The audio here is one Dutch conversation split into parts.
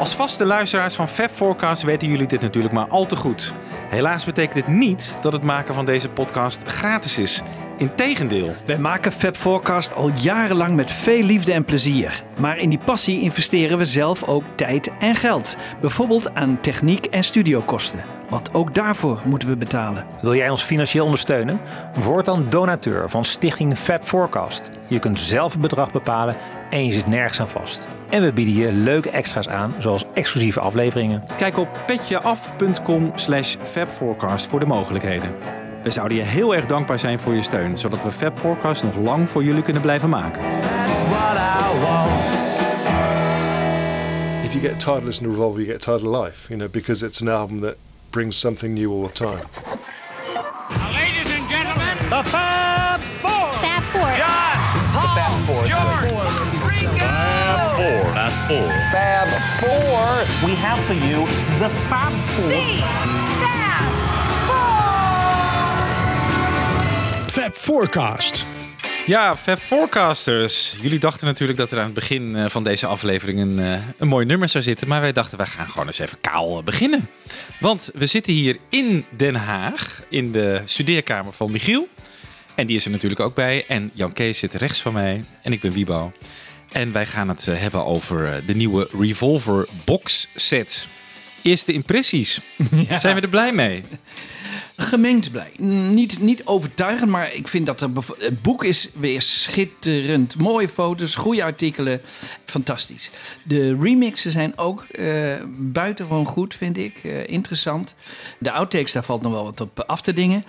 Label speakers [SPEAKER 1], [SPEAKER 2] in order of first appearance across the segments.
[SPEAKER 1] Als vaste luisteraars van Fab Forecast weten jullie dit natuurlijk maar al te goed. Helaas betekent dit niet dat het maken van deze podcast gratis is. Integendeel.
[SPEAKER 2] Wij maken Fab Forecast al jarenlang met veel liefde en plezier. Maar in die passie investeren we zelf ook tijd en geld. Bijvoorbeeld aan techniek en studiokosten. Want ook daarvoor moeten we betalen.
[SPEAKER 3] Wil jij ons financieel ondersteunen? Word dan donateur van Stichting Fab Forecast. Je kunt zelf het bedrag bepalen en je zit nergens aan vast. En we bieden je leuke extra's aan, zoals exclusieve afleveringen.
[SPEAKER 1] Kijk op petjeaf.com slash fabforecast voor de mogelijkheden. We zouden je heel erg dankbaar zijn voor je steun, zodat we Fab Forecast nog lang voor jullie kunnen blijven maken.
[SPEAKER 4] If you get tired of listening to Revolver, you get tired of life, you know, because it's an album that brings something new all the time.
[SPEAKER 5] Ladies and gentlemen,
[SPEAKER 6] Fab Four.
[SPEAKER 5] Fab Four.
[SPEAKER 7] Fab Four. We have for you the Fab Four.
[SPEAKER 6] Fab Forecast.
[SPEAKER 1] Ja, Fab Forecasters. Jullie dachten natuurlijk dat er aan het begin eh, van deze aflevering een, eh, een mooi nummer zou zitten. Maar wij dachten, wij gaan gewoon eens even kaal eh, beginnen. Want we zitten hier in Den Haag, in de studeerkamer van Michiel. En die is er natuurlijk ook bij. En Jan Kees zit rechts van mij. En ik ben Wiebo. En wij gaan het eh, hebben over eh, de nieuwe Revolver box set. Eerste impressies. Zijn we er blij mee?
[SPEAKER 2] Gemengd blij. Niet, niet overtuigend, maar ik vind dat er het boek is weer schitterend. Mooie foto's, goede artikelen. Fantastisch. De remixen zijn ook eh, buitengewoon goed, vind ik. Interessant. De outtakes, daar valt nog wel wat op af te dingen.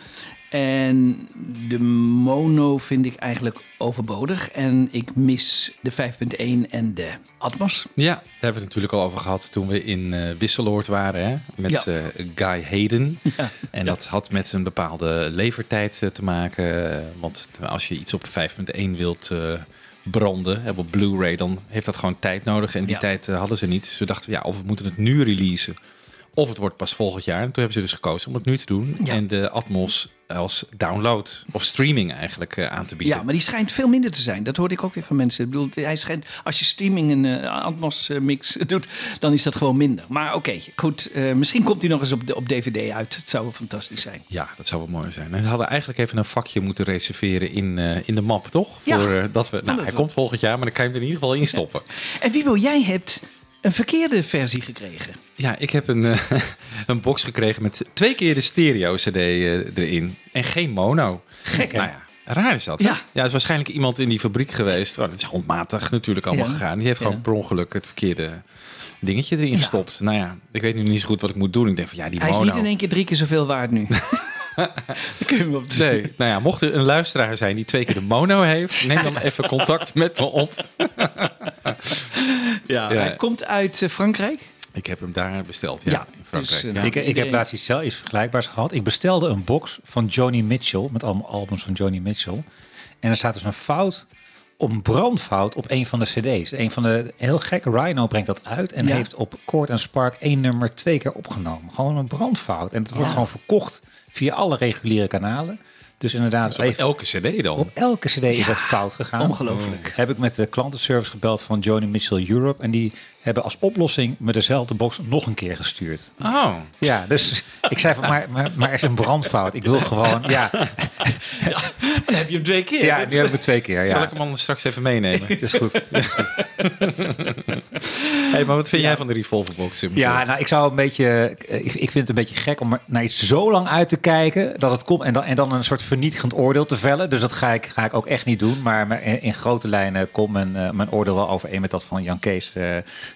[SPEAKER 2] En de mono vind ik eigenlijk overbodig. En ik mis de 5.1 en de Atmos.
[SPEAKER 1] Ja, daar hebben we het natuurlijk al over gehad toen we in eh Wisseloord waren. Hè? Met
[SPEAKER 2] Ja.
[SPEAKER 1] eh, Guy Hayden.
[SPEAKER 2] Ja.
[SPEAKER 1] En dat had met een bepaalde levertijd eh, te maken. want als je iets op 5.1 wilt branden, hè, op Blu-ray, dan heeft dat gewoon tijd nodig. En die tijd hadden ze niet. Dus we dachten, ja, of we moeten het nu releasen. Of het wordt pas volgend jaar. En toen hebben ze dus gekozen om het nu te doen.
[SPEAKER 2] Ja.
[SPEAKER 1] En de Atmos als download of streaming eigenlijk eh, aan te bieden.
[SPEAKER 2] Ja, maar die schijnt veel minder te zijn. Dat hoorde ik ook weer van mensen. Ik bedoel, hij schijnt, als je streaming een eh, Atmos eh, mix doet, dan is dat gewoon minder. Maar oké, goed. misschien komt hij nog eens op, de, op DVD uit. Het zou wel fantastisch zijn.
[SPEAKER 1] Ja, dat zou wel mooi zijn. En we hadden eigenlijk even een vakje moeten reserveren in, in de map, toch?
[SPEAKER 2] Ja.
[SPEAKER 1] Voor, dat we, nou,
[SPEAKER 2] dat
[SPEAKER 1] hij komt volgend jaar, maar dan kan je hem er in ieder geval in stoppen.
[SPEAKER 2] En Wiebo, jij hebt een verkeerde versie gekregen.
[SPEAKER 1] Ja, ik heb een, eh, een box gekregen met twee keer de stereo-cd eh, erin. En geen mono.
[SPEAKER 2] Gek?
[SPEAKER 1] Nou ja, raar is dat.
[SPEAKER 2] Ja.
[SPEAKER 1] hè? ja, het is waarschijnlijk iemand in die fabriek geweest. Oh, dat is handmatig natuurlijk allemaal
[SPEAKER 2] Ja.
[SPEAKER 1] gegaan. Die heeft gewoon per ongeluk het verkeerde dingetje erin gestopt. Nou ja, ik weet nu niet zo goed wat ik moet doen. Ik denk van ja, die
[SPEAKER 2] Hij is niet in één keer drie keer zoveel waard nu. Dan kun je hem op de-
[SPEAKER 1] Nee, nou ja, mocht er een luisteraar zijn die twee keer de mono heeft, neem dan even contact met me op.
[SPEAKER 2] Ja,
[SPEAKER 1] Ja.
[SPEAKER 2] Hij komt uit eh, Frankrijk.
[SPEAKER 1] Ik heb hem daar besteld, ja,
[SPEAKER 2] Ja,
[SPEAKER 1] in Frankrijk.
[SPEAKER 2] dus, eh,
[SPEAKER 1] ja.
[SPEAKER 3] Ik, ik heb laatst iets, zelf- iets vergelijkbaars gehad. Ik bestelde een box van Joni Mitchell, met allemaal albums van Joni Mitchell. En er staat dus een fout, een brandfout op een van de cd's. Een van de, heel gek, Rhino brengt dat uit en
[SPEAKER 2] Ja.
[SPEAKER 3] heeft op Chord en Spark één nummer twee keer opgenomen. Gewoon een brandfout. En het wordt
[SPEAKER 2] Ja.
[SPEAKER 3] gewoon verkocht via alle reguliere kanalen. Dus inderdaad,
[SPEAKER 1] Dus op
[SPEAKER 3] even-
[SPEAKER 1] elke cd dan?
[SPEAKER 3] op elke cd is dat fout gegaan.
[SPEAKER 2] ongelooflijk.
[SPEAKER 3] Heb ik met de klantenservice gebeld van Joni Mitchell Europe. En die hebben als oplossing me dezelfde box nog een keer gestuurd.
[SPEAKER 1] Oh,
[SPEAKER 3] Ja, dus ik zei van, maar, maar, maar er is een brandfout. Ik wil gewoon, ja,
[SPEAKER 2] Dan heb je hem twee keer.
[SPEAKER 3] ja nu heb ik het twee keer.
[SPEAKER 1] zal
[SPEAKER 3] Ja,
[SPEAKER 1] ik hem anders straks even meenemen?
[SPEAKER 3] dat is goed.
[SPEAKER 1] hey, maar wat vind jij van de Revolverbox?
[SPEAKER 3] Ja, nou, ik zou een beetje, ik, ik vind het een beetje gek om naar iets zo lang uit te kijken dat het komt en dan, en dan een soort vernietigend oordeel te vellen. Dus dat ga ik, ga ik ook echt niet doen. Maar maar in, in grote lijnen komt mijn, eh, mijn oordeel wel overeen met dat van Jan Kees. Eh,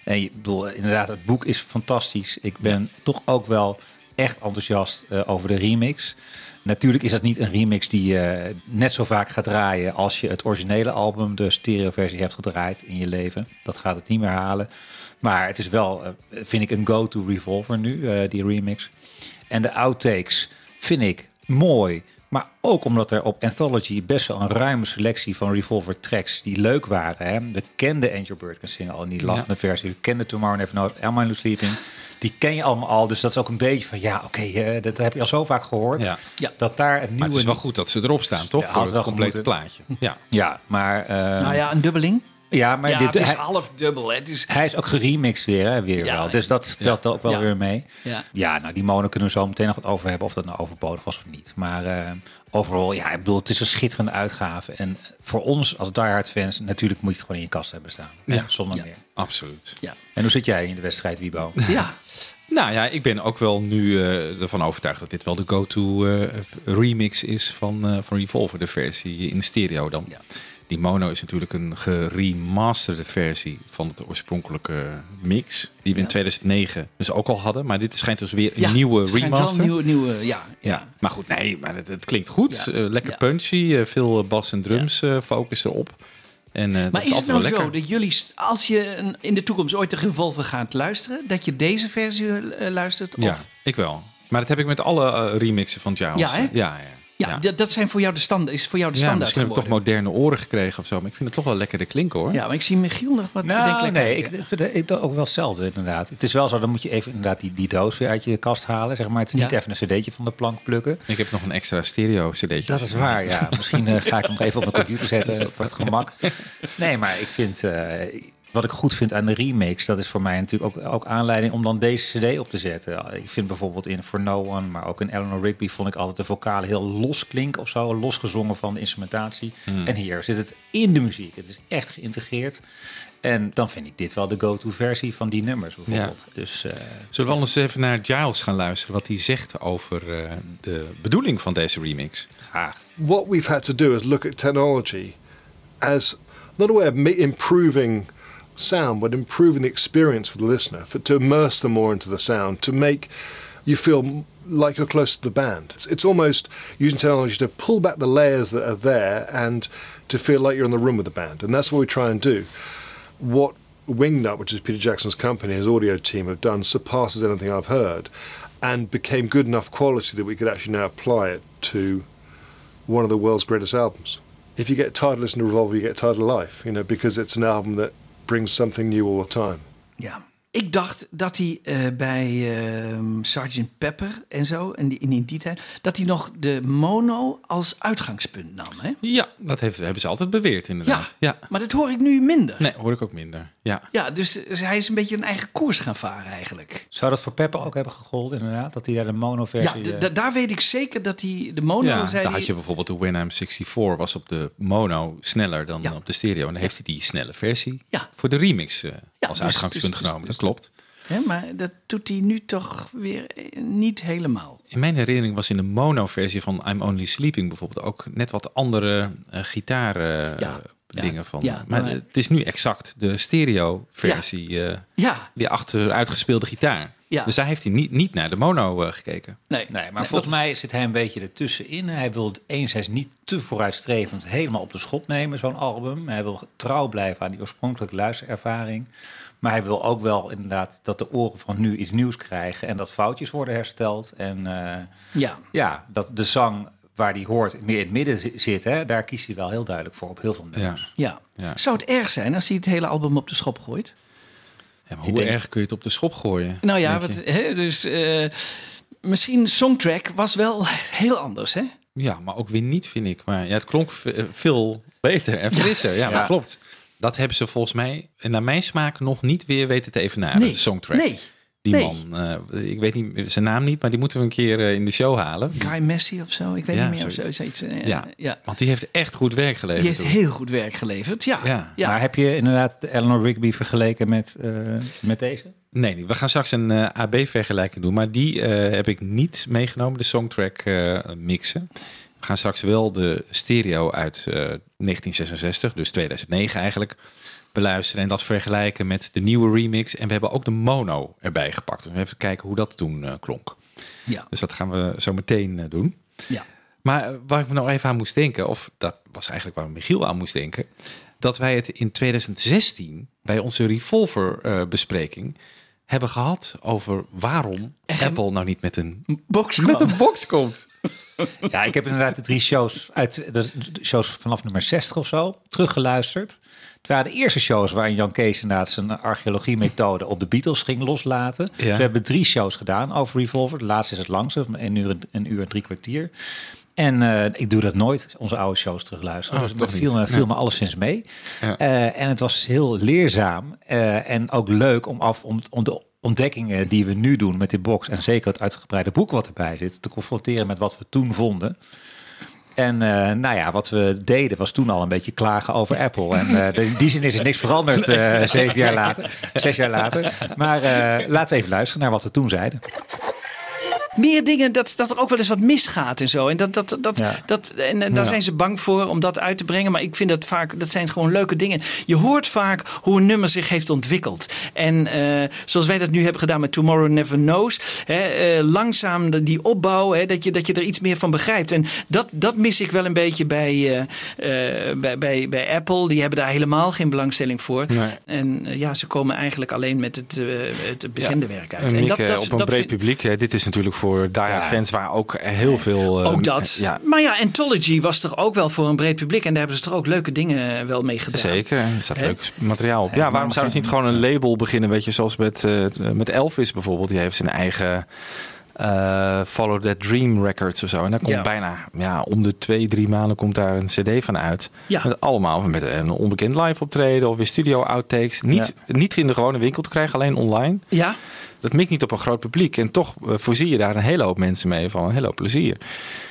[SPEAKER 3] en je bedoel, inderdaad, het boek is fantastisch. Ik ben toch ook wel echt enthousiast eh, over de remix. Natuurlijk is dat niet een remix die je net zo vaak gaat draaien als je het originele album, de stereoversie, hebt gedraaid in je leven. Dat gaat het niet meer halen. Maar het is wel, eh, vind ik, een go-to revolver nu, eh, die remix. En de outtakes vind ik mooi. Maar ook omdat er op Anthology best wel een ruime selectie van Revolver tracks die leuk waren. Hè? We kenden Angel Bird Can Sing al in die lachende versie. We kenden Tomorrow Never Knows, Am I Lose Sleeping. Die ken je allemaal al. Dus dat is ook een beetje van, ja, oké, eh, dat heb je al zo vaak gehoord.
[SPEAKER 1] Ja.
[SPEAKER 2] Ja.
[SPEAKER 3] Dat daar een
[SPEAKER 1] Maar
[SPEAKER 3] nieuwe...
[SPEAKER 1] het is wel goed dat ze erop staan, toch?
[SPEAKER 3] Ja,
[SPEAKER 1] Voor het complete
[SPEAKER 3] gemoeten.
[SPEAKER 1] plaatje. Ja.
[SPEAKER 3] Ja, maar... eh,
[SPEAKER 2] Nou ja, een dubbeling.
[SPEAKER 3] Ja, maar
[SPEAKER 2] ja,
[SPEAKER 3] dit,
[SPEAKER 2] het is
[SPEAKER 3] hij,
[SPEAKER 2] half dubbel. Het is,
[SPEAKER 3] hij is ook geremixed weer, hè, weer
[SPEAKER 2] Ja,
[SPEAKER 3] wel. Dus dat stelt ook wel
[SPEAKER 2] Ja.
[SPEAKER 3] weer mee.
[SPEAKER 2] Ja.
[SPEAKER 3] Ja. nou die mono kunnen we zo meteen nog wat over hebben of dat nou overbodig was of niet. Maar eh, overal, ja, ik bedoel, het is een schitterende uitgave. En voor ons als diehard fans, natuurlijk moet je het gewoon in je kast hebben staan.
[SPEAKER 1] Ja.
[SPEAKER 3] Zonder
[SPEAKER 2] Ja.
[SPEAKER 3] meer.
[SPEAKER 1] Absoluut.
[SPEAKER 2] ja.
[SPEAKER 3] En hoe zit jij in de wedstrijd, Wiebo?
[SPEAKER 2] ja.
[SPEAKER 1] Nou ja, ik ben ook wel nu eh, ervan overtuigd dat dit wel de go-to eh, remix is van, eh, van Revolver, de versie in stereo dan.
[SPEAKER 2] Ja.
[SPEAKER 1] Die mono is natuurlijk een geremasterde versie van de oorspronkelijke mix, die we in 2009 dus ook al hadden. Maar dit schijnt dus weer een
[SPEAKER 2] Ja,
[SPEAKER 1] nieuwe
[SPEAKER 2] het schijnt wel
[SPEAKER 1] remaster.
[SPEAKER 2] Een nieuwe, nieuwe, ja,
[SPEAKER 1] Ja, maar goed, nee, maar het, het klinkt goed.
[SPEAKER 2] Ja.
[SPEAKER 1] Eh, lekker
[SPEAKER 2] Ja.
[SPEAKER 1] punchy, eh, veel bas en drums eh, focus erop. En, eh, dat
[SPEAKER 2] Maar is het
[SPEAKER 1] altijd
[SPEAKER 2] nou zo dat jullie, als je in de toekomst ooit de Revolver gaat luisteren, dat je deze versie eh, luistert?
[SPEAKER 1] Ja,
[SPEAKER 2] Of,
[SPEAKER 1] ik wel. Maar dat heb ik met alle eh, remixen van Giles.
[SPEAKER 2] Ja, hè?
[SPEAKER 1] ja, ja.
[SPEAKER 2] Ja, dat- dat zijn voor jou de standaard, is voor jou de
[SPEAKER 1] Ja,
[SPEAKER 2] standaard
[SPEAKER 1] misschien heb ik toch moderne oren gekregen of zo. Maar ik vind het toch wel lekker de klinken hoor.
[SPEAKER 2] Ja, maar ik zie Michiel nog wat
[SPEAKER 3] Nou,
[SPEAKER 2] bedenkelijk
[SPEAKER 3] nee, ik, vind het ook wel hetzelfde inderdaad. Het is wel zo, dan moet je even inderdaad die, die doos weer uit je kast halen. Zeg maar. Het is niet
[SPEAKER 2] Ja.
[SPEAKER 3] even een cd'tje van de plank plukken.
[SPEAKER 1] Ik heb nog een extra stereo cd'tje.
[SPEAKER 3] Dat is waar, ja. Misschien eh, ga ik hem nog even op mijn computer zetten voor het gemak. Nee, maar ik vind... eh, wat ik goed vind aan de remakes, dat is voor mij natuurlijk ook, ook aanleiding om dan deze cd op te zetten. Ik vind bijvoorbeeld in For No One, maar ook in Eleanor Rigby vond ik altijd de vocalen heel los klinken of zo. Losgezongen van de instrumentatie. En hier zit het in de muziek. Het is echt geïntegreerd. En dan vind ik dit wel de go-to versie van die nummers bijvoorbeeld. Dus eh,
[SPEAKER 1] Zullen we anders even naar Giles gaan luisteren wat hij zegt over eh, de bedoeling van deze remix?
[SPEAKER 3] graag.
[SPEAKER 4] what we've had to do is look at technology as not a way of improving sound, but improving the experience for the listener, for, to immerse them more into the sound, to make you feel like you're close to the band. It's, it's almost using technology to pull back the layers that are there and to feel like you're in the room with the band. And that's what we try and do. What Wingnut, which is Peter Jackson's company, his audio team have done surpasses anything I've heard and became good enough quality that we could actually now apply it to one of the world's greatest albums. If you get tired of listening to Revolver, you get tired of life, you know, because it's an album that brings something new all the time.
[SPEAKER 2] Ja. Ik dacht dat hij eh, bij ehm Sgt. Pepper en zo, en die, in die tijd, dat hij nog de mono als uitgangspunt nam. Hè?
[SPEAKER 1] Ja, dat heeft, hebben ze altijd beweerd inderdaad. Ja.
[SPEAKER 2] maar dat hoor ik nu minder.
[SPEAKER 1] Nee, hoor ik ook minder. Ja.
[SPEAKER 2] Ja, dus, dus hij is een beetje een eigen koers gaan varen eigenlijk.
[SPEAKER 3] Zou dat voor Pepper ook hebben gegolden inderdaad? Dat hij daar de
[SPEAKER 2] Ja,
[SPEAKER 3] mono-versie...
[SPEAKER 2] d-
[SPEAKER 3] eh,
[SPEAKER 2] daar weet ik zeker dat hij de mono
[SPEAKER 1] Ja,
[SPEAKER 2] zei.
[SPEAKER 1] daar had je bijvoorbeeld de Winamp 64 was op de mono sneller dan
[SPEAKER 2] Ja.
[SPEAKER 1] op de stereo. En dan heeft hij die snelle versie
[SPEAKER 2] Ja.
[SPEAKER 1] voor de remix eh,
[SPEAKER 2] Ja,
[SPEAKER 1] als
[SPEAKER 2] dus-
[SPEAKER 1] uitgangspunt
[SPEAKER 2] dus-
[SPEAKER 1] genomen.
[SPEAKER 2] dus-
[SPEAKER 1] dat klopt.
[SPEAKER 2] Hè, maar dat doet hij nu toch weer eh, niet helemaal.
[SPEAKER 1] In mijn herinnering was in de mono-versie van I'm Only Sleeping bijvoorbeeld ook net wat andere eh gitaar eh,
[SPEAKER 2] Ja, ja,
[SPEAKER 1] dingen van.
[SPEAKER 2] ja,
[SPEAKER 1] maar
[SPEAKER 2] maar-
[SPEAKER 1] het is nu exact de stereo-versie,
[SPEAKER 2] Ja,
[SPEAKER 1] die achteruitgespeelde gitaar.
[SPEAKER 2] Ja.
[SPEAKER 1] Dus daar heeft hij niet, niet naar de mono eh, gekeken.
[SPEAKER 2] nee.
[SPEAKER 3] Nee, maar
[SPEAKER 2] Nee,
[SPEAKER 3] volgens
[SPEAKER 2] is-
[SPEAKER 3] mij zit hij een beetje ertussenin. Hij wil het enerzijds niet te vooruitstrevend helemaal op de schop nemen, zo'n album. Hij wil trouw blijven aan die oorspronkelijke luisterervaring. Maar hij wil ook wel inderdaad dat de oren van nu iets nieuws krijgen en dat foutjes worden hersteld. En eh,
[SPEAKER 2] Ja,
[SPEAKER 3] ja, dat de zang waar die hoort meer in het midden zi- zit, hè, daar kiest hij wel heel duidelijk voor op heel veel
[SPEAKER 1] Ja.
[SPEAKER 3] nummers.
[SPEAKER 2] ja.
[SPEAKER 1] Ja.
[SPEAKER 2] Zou het erg zijn als hij het hele album op de schop gooit?
[SPEAKER 1] Ja, hoe
[SPEAKER 3] denk-
[SPEAKER 1] erg kun je het op de schop gooien?
[SPEAKER 2] Nou ja, wat, hè, dus eh, misschien songtrack was wel heel anders, hè?
[SPEAKER 1] Ja, maar ook weer niet, vind ik. Maar ja, het klonk veel beter en frisser. Ja,
[SPEAKER 3] Ja.
[SPEAKER 1] dat klopt. Dat hebben ze volgens mij, en naar mijn smaak, nog niet weer weten te evenaren.
[SPEAKER 2] Nee,
[SPEAKER 1] de songtrack.
[SPEAKER 2] nee.
[SPEAKER 1] Die
[SPEAKER 2] nee.
[SPEAKER 1] man, eh, ik weet niet zijn naam niet, maar die moeten we een keer eh, in de show halen.
[SPEAKER 2] Guy Messi of zo, ik weet
[SPEAKER 1] Ja,
[SPEAKER 2] niet meer. Of zo,
[SPEAKER 1] zoiets.
[SPEAKER 2] eh,
[SPEAKER 1] Ja.
[SPEAKER 2] ja.
[SPEAKER 1] Want die heeft echt goed werk geleverd.
[SPEAKER 2] Die heeft
[SPEAKER 1] toen.
[SPEAKER 2] heel goed werk geleverd, ja.
[SPEAKER 1] Ja.
[SPEAKER 2] ja.
[SPEAKER 3] Maar heb je inderdaad de Eleanor Rigby vergeleken met, eh, met deze?
[SPEAKER 1] Nee, nee, we gaan straks een AB-vergelijking doen, maar die eh, heb ik niet meegenomen, de songtrack eh, mixen. We gaan straks wel de stereo uit eh, 1966, dus 2009 eigenlijk, beluisteren en dat vergelijken met de nieuwe remix. En we hebben ook de mono erbij gepakt. Dus even kijken hoe dat toen eh, klonk.
[SPEAKER 2] ja.
[SPEAKER 1] Dus dat gaan we zo meteen eh, doen.
[SPEAKER 2] ja.
[SPEAKER 1] Maar eh, waar ik me nou even aan moest denken, of dat was eigenlijk waar Michiel aan moest denken, dat wij het in 2016 bij onze Revolver-bespreking hebben gehad over waarom Apple nou niet met een,
[SPEAKER 2] Box
[SPEAKER 1] met een box komt.
[SPEAKER 3] Ja, ik heb inderdaad de drie shows uit de shows vanaf nummer 60 of zo teruggeluisterd. Het waren de eerste shows waarin Jan Kees inderdaad zijn archeologie-methode op de Beatles ging loslaten.
[SPEAKER 1] Ja.
[SPEAKER 3] We hebben drie shows gedaan over Revolver. De laatste is het langste, een uur, een uur en drie kwartier. En eh, ik doe dat nooit, onze oude shows terugluisteren.
[SPEAKER 1] Oh,
[SPEAKER 3] dus dat viel, me, viel
[SPEAKER 1] Ja.
[SPEAKER 3] me alleszins mee.
[SPEAKER 1] Ja.
[SPEAKER 3] Eh, en het was heel leerzaam eh, en ook leuk om, af, om, om de ontdekkingen die we nu doen met die box... en zeker het uitgebreide boek wat erbij zit... te confronteren met wat we toen vonden. En eh, nou ja, wat we deden was toen al een beetje klagen over Apple. En eh, in die zin is er niks veranderd eh, zeven jaar later, zes jaar later. Maar laten we even luisteren naar wat we toen zeiden.
[SPEAKER 2] Meer dingen dat, dat er ook wel eens wat misgaat en zo. En, dat, dat, dat,
[SPEAKER 3] Ja.
[SPEAKER 2] dat, en, en daar zijn ze bang voor om dat uit te brengen. Maar ik vind dat vaak, dat zijn gewoon leuke dingen. Je hoort vaak hoe een nummer zich heeft ontwikkeld. En eh, zoals wij dat nu hebben gedaan met Tomorrow Never Knows. Hè, eh, langzaam de- die opbouw, hè, dat, je, dat je er iets meer van begrijpt. En dat, dat mis ik wel een beetje bij, eh, bij, bij, bij Apple. Die hebben daar helemaal geen belangstelling voor.
[SPEAKER 1] Nee.
[SPEAKER 2] En ja, ze komen eigenlijk alleen met het, het bekende werk uit.
[SPEAKER 1] En
[SPEAKER 2] En
[SPEAKER 1] Mieke, op een breed publiek. Hè, dit is natuurlijk voor diehard fans waar ook heel veel... eh,
[SPEAKER 2] Ook dat.
[SPEAKER 1] Ja,
[SPEAKER 2] Maar ja, Anthology was toch ook wel voor een breed publiek. En daar hebben ze toch ook leuke dingen wel mee gedaan.
[SPEAKER 1] Zeker, er staat leuk materiaal op. Ja, waarom zouden ze niet gewoon een label beginnen? Weet je, zoals met, eh, met Elvis bijvoorbeeld. Die heeft zijn eigen eh, Follow That Dream Records of zo. En daar komt
[SPEAKER 2] Ja.
[SPEAKER 1] bijna ja, om de twee, drie maanden komt daar een cd van uit.
[SPEAKER 2] Ja.
[SPEAKER 1] Met allemaal met een onbekend live optreden of weer studio outtakes. Niet, niet in de gewone winkel te krijgen, alleen online.
[SPEAKER 2] Ja,
[SPEAKER 1] Dat mikt niet op een groot publiek. En toch eh, voorzie je daar een hele hoop mensen mee van een hele hoop plezier.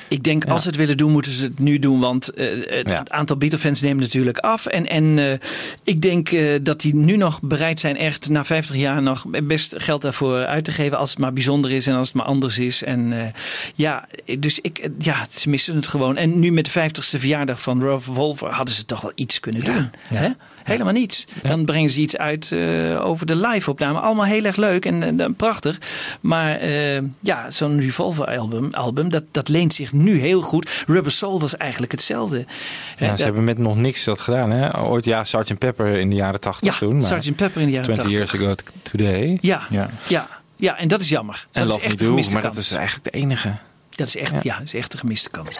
[SPEAKER 2] ik denk als ze het willen doen, moeten ze het nu doen. Want eh, het,
[SPEAKER 1] Ja.
[SPEAKER 2] aantal Beatle-fans neemt natuurlijk af. En, en eh, ik denk dat die nu nog bereid zijn echt na 50 jaar nog best geld daarvoor uit te geven. Als het maar bijzonder is en als het maar anders is. En ja, dus ik, ja, ze missen het gewoon. En nu met de 50ste verjaardag van Revolver hadden ze toch wel iets kunnen doen. Hè? Helemaal niets. Dan brengen ze iets uit eh, over de live-opname. Allemaal heel erg leuk en, en prachtig. Maar eh, ja, zo'n Revolver-album, album, dat, dat leent zich nu heel goed. Rubber Soul was eigenlijk hetzelfde.
[SPEAKER 1] Ja,
[SPEAKER 2] Eh,
[SPEAKER 1] ze
[SPEAKER 2] dat-
[SPEAKER 1] hebben met nog niks dat gedaan. Hè? Ooit ja, Sgt. Pepper in de jaren 80
[SPEAKER 2] ja,
[SPEAKER 1] toen. Maar
[SPEAKER 2] Sgt. Pepper in de jaren
[SPEAKER 1] 20 years
[SPEAKER 2] 80.
[SPEAKER 1] ago t- today.
[SPEAKER 2] Ja, ja.
[SPEAKER 3] Ja.
[SPEAKER 2] ja, en dat is jammer.
[SPEAKER 1] En
[SPEAKER 2] dat
[SPEAKER 1] Love
[SPEAKER 2] is
[SPEAKER 1] Me
[SPEAKER 2] echt een
[SPEAKER 1] Do, maar
[SPEAKER 2] kans.
[SPEAKER 1] dat is eigenlijk de enige.
[SPEAKER 2] Dat is echt,
[SPEAKER 1] Ja.
[SPEAKER 2] ja. is echt een gemiste kans.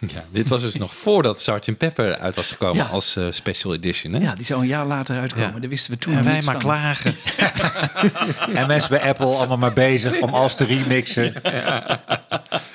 [SPEAKER 1] Ja, dit was dus nog voordat Sgt. Pepper uit was gekomen
[SPEAKER 2] Ja.
[SPEAKER 1] als eh, special edition. Hè?
[SPEAKER 2] Ja, die zou een jaar later uitkomen.
[SPEAKER 1] Ja.
[SPEAKER 2] Daar wisten we toen
[SPEAKER 1] en wij maar
[SPEAKER 2] van.
[SPEAKER 1] klagen.
[SPEAKER 3] En mensen bij Apple allemaal maar bezig om alles te remixen.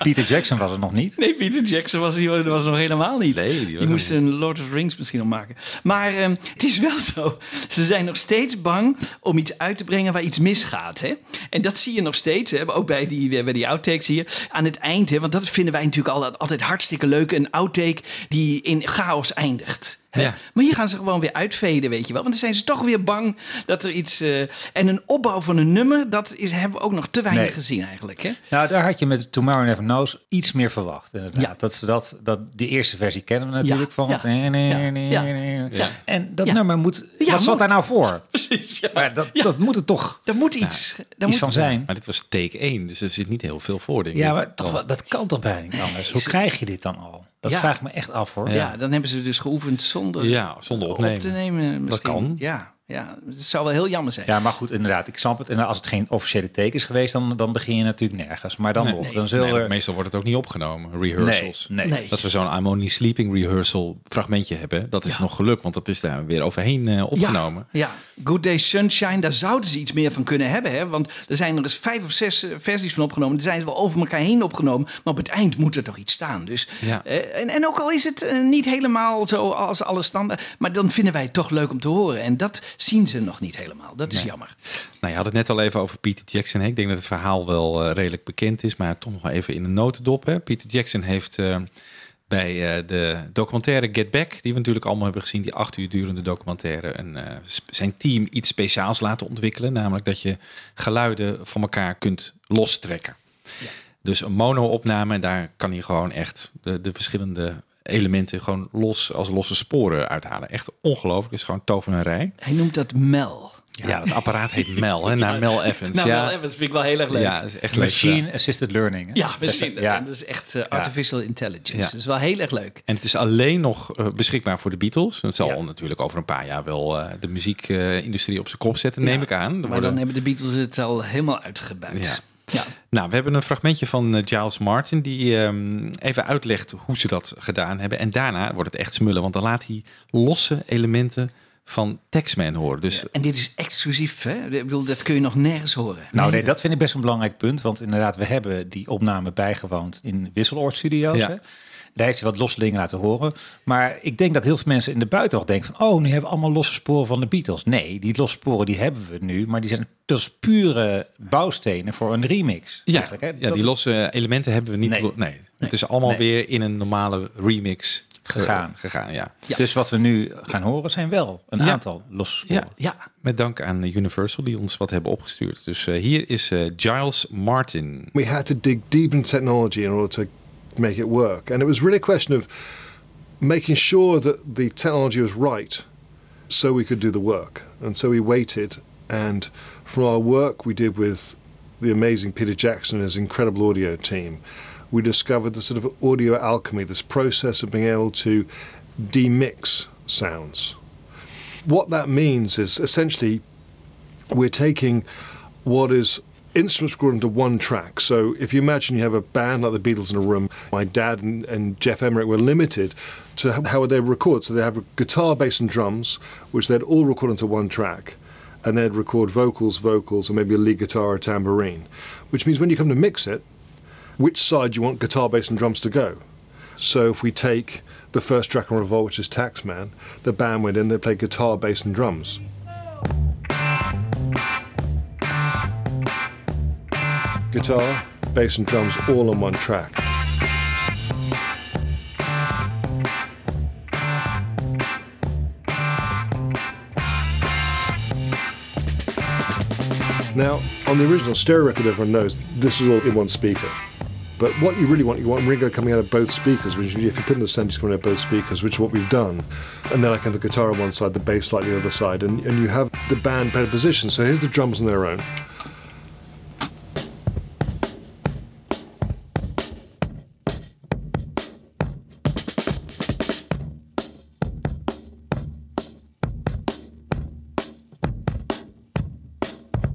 [SPEAKER 3] Peter Jackson was het nog niet.
[SPEAKER 2] Nee, Peter Jackson was, die was nog helemaal niet.
[SPEAKER 1] Nee, die
[SPEAKER 2] moest een Lord of the Rings misschien nog maken. Maar ehm, het is wel zo. Ze zijn nog steeds bang om iets uit te brengen waar iets misgaat. Hè? En dat zie je nog steeds. Hè? Ook bij die, bij die outtakes hier. Aan het eind. Hè? Want dat vinden wij natuurlijk altijd, altijd hartstikke leuk. Een outtake die in chaos eindigt.
[SPEAKER 1] Ja.
[SPEAKER 2] Maar hier gaan ze gewoon weer uitveden, weet je wel. Want dan zijn ze toch weer bang dat er iets... eh, en een opbouw van een nummer, dat is, hebben we ook nog te weinig
[SPEAKER 3] Nee.
[SPEAKER 2] gezien eigenlijk. Hè?
[SPEAKER 3] Nou, daar had je met Tomorrow Never Knows iets meer verwacht. Inderdaad.
[SPEAKER 2] Ja.
[SPEAKER 3] Dat ze dat, dat, die eerste versie kennen we natuurlijk
[SPEAKER 2] Ja,
[SPEAKER 3] van.
[SPEAKER 2] ja,
[SPEAKER 3] Nee, nee,
[SPEAKER 2] ja,
[SPEAKER 3] nee,
[SPEAKER 2] ja,
[SPEAKER 3] nee.
[SPEAKER 2] ja.
[SPEAKER 3] En dat
[SPEAKER 2] Ja.
[SPEAKER 3] nummer moet.
[SPEAKER 2] Ja,
[SPEAKER 3] wat zat daar nou voor?
[SPEAKER 2] Precies, ja.
[SPEAKER 3] Maar dat,
[SPEAKER 2] Ja.
[SPEAKER 3] dat moet het toch
[SPEAKER 2] Er moet iets, er
[SPEAKER 3] iets
[SPEAKER 2] moet
[SPEAKER 3] van zijn.
[SPEAKER 1] Maar dit was take 1, dus er zit niet heel veel voor. Denk ik.
[SPEAKER 3] Ja, maar toch, dat kan toch bijna niet anders? Hoe krijg je dit dan al? Dat
[SPEAKER 2] Ja.
[SPEAKER 3] vraag ik me echt af hoor.
[SPEAKER 2] Ja. dan hebben ze dus geoefend zonder
[SPEAKER 1] Ja, zonder opnemen.
[SPEAKER 2] op te nemen. Misschien.
[SPEAKER 1] kan.
[SPEAKER 2] Ja, ja, het zou wel heel jammer zijn.
[SPEAKER 3] Ja, maar goed, inderdaad, ik snap het. En als het geen officiële teken is geweest, dan, dan begin je natuurlijk nergens. Maar dan
[SPEAKER 1] Nee.
[SPEAKER 3] nog,
[SPEAKER 1] Nee.
[SPEAKER 3] dan zullen
[SPEAKER 1] Nee,
[SPEAKER 3] er...
[SPEAKER 1] meestal wordt het ook niet opgenomen. Rehearsals.
[SPEAKER 3] Nee, nee.
[SPEAKER 2] Nee.
[SPEAKER 1] Dat we zo'n I'm Only Sleeping rehearsal fragmentje hebben. Dat is nog geluk, want dat is daar weer overheen eh, opgenomen.
[SPEAKER 2] Ja, ja, Good Day Sunshine, daar zouden ze iets meer van kunnen hebben. Hè? Want er zijn er eens vijf of zes eh, versies van opgenomen. Die zijn ze wel over elkaar heen opgenomen. Maar op het eind moet er toch iets staan. Dus,
[SPEAKER 1] Ja.
[SPEAKER 2] eh, en, en ook al is het niet helemaal zo als alle standaard. Maar dan vinden wij het toch leuk om te horen. En dat zien ze nog niet helemaal. Dat is
[SPEAKER 1] Nee.
[SPEAKER 2] jammer.
[SPEAKER 1] Nou, je had het net al even over Peter Jackson. Hè? Ik denk dat het verhaal wel eh, redelijk bekend is, maar toch nog even in een notendop. Hè? Peter Jackson heeft eh, bij eh, de documentaire Get Back, die we natuurlijk allemaal hebben gezien, die acht uur durende documentaire, een, zijn team iets speciaals laten ontwikkelen. Namelijk dat je geluiden van elkaar kunt lostrekken. Dus een mono-opname, en daar kan hij gewoon echt de, de verschillende elementen gewoon los als losse sporen uithalen. Echt ongelooflijk, het is gewoon tovenarij.
[SPEAKER 2] Hij noemt dat Mel.
[SPEAKER 1] Ja, het apparaat heet Mel, hè, naar Mel Evans.
[SPEAKER 2] Nou,
[SPEAKER 1] ja.
[SPEAKER 2] Mel Evans vind ik wel heel erg leuk.
[SPEAKER 1] Ja, is echt leuk
[SPEAKER 3] Machine. Assisted Learning. hè?
[SPEAKER 2] Ja, misschien.
[SPEAKER 3] Ja.
[SPEAKER 2] Dat is echt eh, artificial intelligence.
[SPEAKER 1] Ja.
[SPEAKER 2] Dat is wel heel erg leuk.
[SPEAKER 1] En het is alleen nog eh, beschikbaar voor de Beatles. Dat zal
[SPEAKER 2] Ja.
[SPEAKER 1] natuurlijk over een paar jaar wel eh, de muziekindustrie op zijn kop zetten, neem
[SPEAKER 2] Ja,
[SPEAKER 1] ik aan. Er
[SPEAKER 2] Maar
[SPEAKER 1] worden-
[SPEAKER 2] dan hebben de Beatles het al helemaal uitgebuit.
[SPEAKER 1] Nou, we hebben een fragmentje van eh, Giles Martin die ehm, even uitlegt hoe ze dat gedaan hebben. En daarna wordt het echt smullen, want dan laat hij losse elementen van Taxman horen. Dus
[SPEAKER 2] En dit is exclusief, hè? Ik bedoel, dat kun je nog nergens horen.
[SPEAKER 3] Nou nee, dat vind ik best een belangrijk punt. Want inderdaad, we hebben die opname bijgewoond in Wisseloord Studios.
[SPEAKER 1] Ja.
[SPEAKER 3] Hè? Daar heeft hij wat losse dingen laten horen. Maar ik denk dat heel veel mensen in de buitenwacht denken van... oh, nu hebben we allemaal losse sporen van de Beatles. Nee, die losse sporen die hebben we nu. Maar die zijn dus pure bouwstenen voor een remix.
[SPEAKER 1] ja,
[SPEAKER 3] eigenlijk, hè?
[SPEAKER 1] ja
[SPEAKER 3] Dat-
[SPEAKER 1] die losse elementen hebben we niet.
[SPEAKER 3] Nee.
[SPEAKER 1] Nee, nee. het is allemaal
[SPEAKER 3] Nee.
[SPEAKER 1] weer in een normale remix eh,
[SPEAKER 3] Gegaan.
[SPEAKER 1] gegaan ja.
[SPEAKER 2] Ja.
[SPEAKER 3] Dus wat we nu gaan horen zijn wel een
[SPEAKER 1] Ja.
[SPEAKER 3] aantal losse sporen.
[SPEAKER 1] Ja.
[SPEAKER 2] Ja,
[SPEAKER 1] Met dank aan Universal die ons wat hebben opgestuurd. Dus eh, hier is eh, Giles Martin.
[SPEAKER 4] we had to dig deep into technology in order to make it work. And it was really a question of making sure that the technology was right so we could do the work. And so we waited. And from our work we did with the amazing Peter Jackson and his incredible audio team, we discovered the sort of audio alchemy, this process of being able to demix sounds. What that means is essentially we're taking what is instruments recorded into one track. So if you imagine you have a band like the Beatles in a room, my dad and, and Jeff Emmerich were limited to how- they record. So they have guitar, bass, and drums, which they'd all record into one track. And they'd record vocals, vocals, and maybe a lead guitar or tambourine. Which means when you come to mix it, which side you want guitar, bass, and drums to go. So if we take the first track on Revolt, which is Taxman, the band went in, they played guitar, bass, and drums. Guitar, bass, and drums all on one track. Now, on the original stereo record, everyone knows this is all in one speaker. But what you really want, you want Ringo coming out of both speakers, which if you put in the center, it's coming out of both speakers, which is what we've done. And then I can have the guitar on one side, the bass slightly on the other side, and, and you have the band better position. So here's the drums on their own.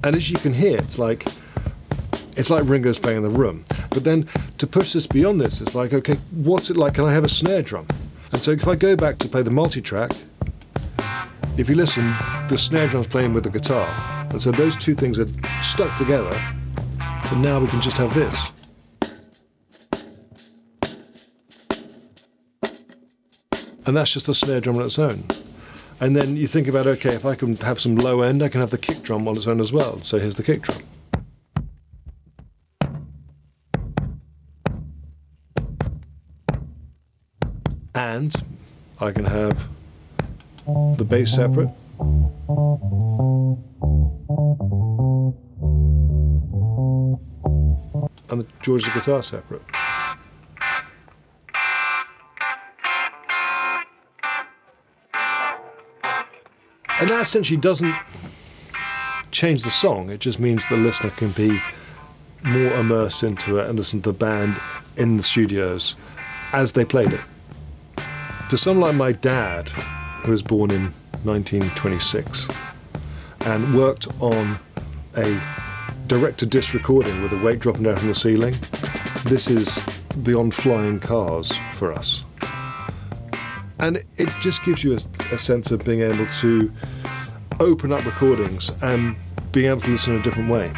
[SPEAKER 4] And as you can hear, it's like it's like Ringo's playing in the room. But then to push this beyond this, it's like, okay, what's it like? Can I have a snare drum? And so if I go back to play the multi-track, if you listen, the snare drum's playing with the guitar. And so those two things are stuck together. And now we can just have this. And that's just the snare drum on its own. And then you think about, okay, if I can have some low end, I can have the kick drum on its own as well. So here's the kick drum. And I can have the bass separate. And the George's guitar separate. And that essentially doesn't change the song. It just means the listener can be more immersed into it and listen to the band in the studios as they played it. To someone like my dad, who was born in 1926 and worked on a direct to disc recording with a weight dropping down from the ceiling, this is beyond flying cars for us. And it just gives you a, a sense of being able to open up recordings and being able to listen in a different way.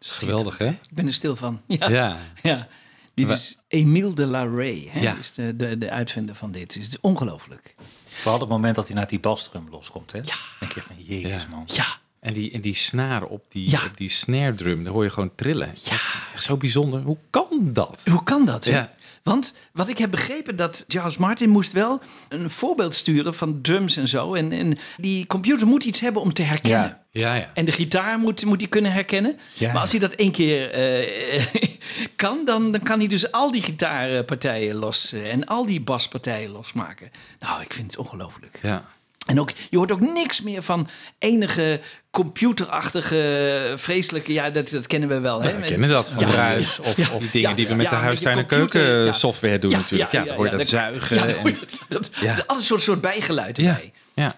[SPEAKER 1] Geweldig, hè?
[SPEAKER 2] ik ben er stil van. Ja.
[SPEAKER 1] Ja.
[SPEAKER 2] Ja. Dit is Emile de la Rey. Hè?
[SPEAKER 1] Ja.
[SPEAKER 2] Is de, de, de uitvinder van dit. Het is ongelooflijk.
[SPEAKER 3] Vooral het moment dat hij naar die basdrum loskomt. Hè? Ja. denk je van, jezus
[SPEAKER 1] Ja.
[SPEAKER 3] man.
[SPEAKER 2] Ja.
[SPEAKER 1] En die, en die snaren op die,
[SPEAKER 2] Ja.
[SPEAKER 1] op die snare drum, daar hoor je gewoon trillen. Ja. Dat is echt zo bijzonder. Hoe kan dat?
[SPEAKER 2] Hoe kan dat?
[SPEAKER 1] Ja.
[SPEAKER 2] Want wat ik heb begrepen, dat Charles Martin moest wel een voorbeeld sturen van drums en zo. En, en die computer moet iets hebben om te herkennen.
[SPEAKER 3] Ja.
[SPEAKER 1] Ja, ja.
[SPEAKER 2] En de gitaar moet, moet hij kunnen herkennen.
[SPEAKER 3] Ja.
[SPEAKER 2] Maar als hij dat één keer eh, kan, dan, dan kan hij dus al die gitaarpartijen los eh, en al die baspartijen losmaken. Nou, ik vind het ongelooflijk.
[SPEAKER 1] ja.
[SPEAKER 2] En ook, je hoort ook niks meer van enige computerachtige, vreselijke... Ja, dat, dat kennen we wel. hè?
[SPEAKER 1] we kennen dat van
[SPEAKER 2] Ja.
[SPEAKER 1] ruis of,
[SPEAKER 2] Ja.
[SPEAKER 1] of die dingen die we met de huistuin- en
[SPEAKER 2] computer,
[SPEAKER 1] keuken
[SPEAKER 2] ja.
[SPEAKER 1] software doen natuurlijk. Ja, dan hoor je dat zuigen.
[SPEAKER 2] Ja,
[SPEAKER 1] en-
[SPEAKER 2] dat, soort, soort bijgeluid erbij.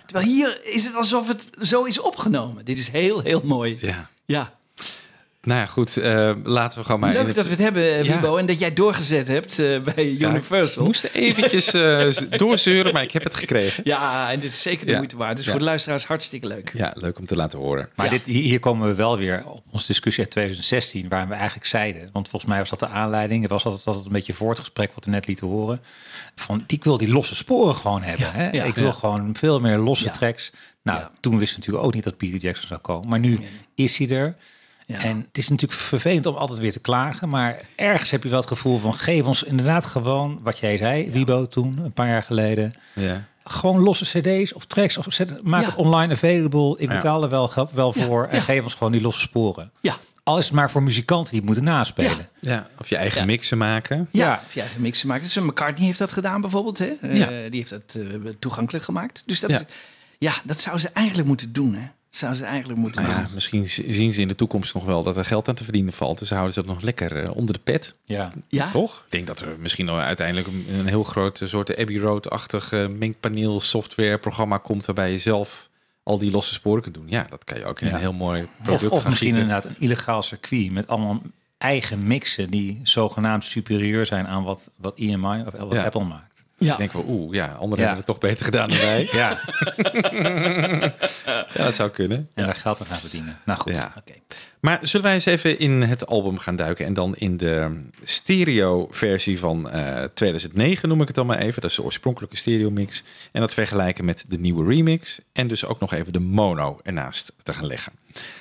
[SPEAKER 2] Terwijl hier is het alsof het zo is opgenomen. Dit is heel, heel mooi.
[SPEAKER 1] Ja.
[SPEAKER 2] Ja.
[SPEAKER 1] Nou ja, goed. eh, laten we gewoon maar... in
[SPEAKER 2] Leuk
[SPEAKER 1] het-
[SPEAKER 2] dat we het hebben, eh,
[SPEAKER 1] Ja.
[SPEAKER 2] Wibo. En dat jij doorgezet hebt eh, bij
[SPEAKER 1] Ja,
[SPEAKER 2] Universal.
[SPEAKER 1] Ik moest eventjes eh, z- doorzeuren, maar ik heb het gekregen.
[SPEAKER 2] Ja, en dit is zeker de
[SPEAKER 1] Ja.
[SPEAKER 2] moeite waard. Dus
[SPEAKER 1] Ja.
[SPEAKER 2] voor de luisteraars hartstikke leuk.
[SPEAKER 1] Ja, leuk om te laten horen.
[SPEAKER 3] Maar
[SPEAKER 2] Ja.
[SPEAKER 3] dit, hier komen we wel weer op onze discussie uit 2016, waar we eigenlijk zeiden. Want volgens mij was dat de aanleiding. Het was altijd, altijd een beetje voor het gesprek wat we net lieten horen. Van ik wil die losse sporen gewoon hebben.
[SPEAKER 2] Ja,
[SPEAKER 3] hè?
[SPEAKER 2] ja,
[SPEAKER 3] ik wil
[SPEAKER 2] ja.
[SPEAKER 3] gewoon veel meer losse
[SPEAKER 2] Ja.
[SPEAKER 3] tracks. Nou,
[SPEAKER 2] Ja.
[SPEAKER 3] toen wisten we natuurlijk ook niet dat Peter Jackson zou komen. Maar nu is hij er.
[SPEAKER 2] Ja.
[SPEAKER 3] En het is natuurlijk vervelend om altijd weer te klagen. Maar ergens heb je wel het gevoel van geef ons inderdaad gewoon wat jij zei, Wibo toen, een paar jaar geleden.
[SPEAKER 1] Ja.
[SPEAKER 3] Gewoon losse cd's of tracks. Of zet, maak
[SPEAKER 2] Ja.
[SPEAKER 3] het online available. Ik
[SPEAKER 1] Ja.
[SPEAKER 3] betaal er wel, wel voor. En
[SPEAKER 2] ja.
[SPEAKER 3] geef ons gewoon die losse sporen.
[SPEAKER 2] Ja.
[SPEAKER 3] Al is het maar voor muzikanten die het moeten naspelen.
[SPEAKER 1] Ja, of je eigen
[SPEAKER 2] Ja.
[SPEAKER 1] mixen maken.
[SPEAKER 2] Ja,
[SPEAKER 3] Ja.
[SPEAKER 2] of je eigen mixen maken. Dus McCartney heeft dat gedaan bijvoorbeeld. Hè? Eh,
[SPEAKER 1] Ja.
[SPEAKER 2] die heeft dat eh, toegankelijk gemaakt. Dus dat,
[SPEAKER 1] Ja.
[SPEAKER 2] Is, ja, dat zou ze eigenlijk moeten doen. Hè? Zou ze eigenlijk moeten
[SPEAKER 1] Nou ja,
[SPEAKER 2] doen.
[SPEAKER 1] misschien zien ze in de toekomst nog wel dat er geld aan te verdienen valt. Dus houden ze dat nog lekker eh, onder de pet.
[SPEAKER 3] Ja.
[SPEAKER 2] Ja?
[SPEAKER 1] Toch? Ik denk dat er misschien wel uiteindelijk een, een heel groot soort Abbey Road-achtig eh, mengpaneel software programma komt waarbij je zelf al die losse sporen kunt doen. Ja, dat kan je ook in
[SPEAKER 3] Ja.
[SPEAKER 1] een heel mooi
[SPEAKER 3] Of,
[SPEAKER 1] product
[SPEAKER 3] of
[SPEAKER 1] gaan
[SPEAKER 3] misschien
[SPEAKER 1] gieten.
[SPEAKER 3] inderdaad een illegaal circuit met allemaal eigen mixen die zogenaamd superieur zijn aan wat, wat EMI of wat
[SPEAKER 1] Ja.
[SPEAKER 3] Apple maakt.
[SPEAKER 1] Dus
[SPEAKER 2] Ja.
[SPEAKER 1] ik denk wel, oeh, ja, anderen
[SPEAKER 3] Ja.
[SPEAKER 1] hebben het toch beter gedaan dan wij.
[SPEAKER 3] Ja,
[SPEAKER 1] ja, dat zou kunnen.
[SPEAKER 3] en daar geld aan gaan verdienen. Nou goed.
[SPEAKER 1] Ja.
[SPEAKER 2] Oké.
[SPEAKER 1] Maar zullen wij eens even in het album gaan duiken en dan in de stereo versie van eh, 2009 noem ik het dan maar even. Dat is de oorspronkelijke stereo mix. En dat vergelijken met de nieuwe remix. En dus ook nog even de mono ernaast te gaan leggen.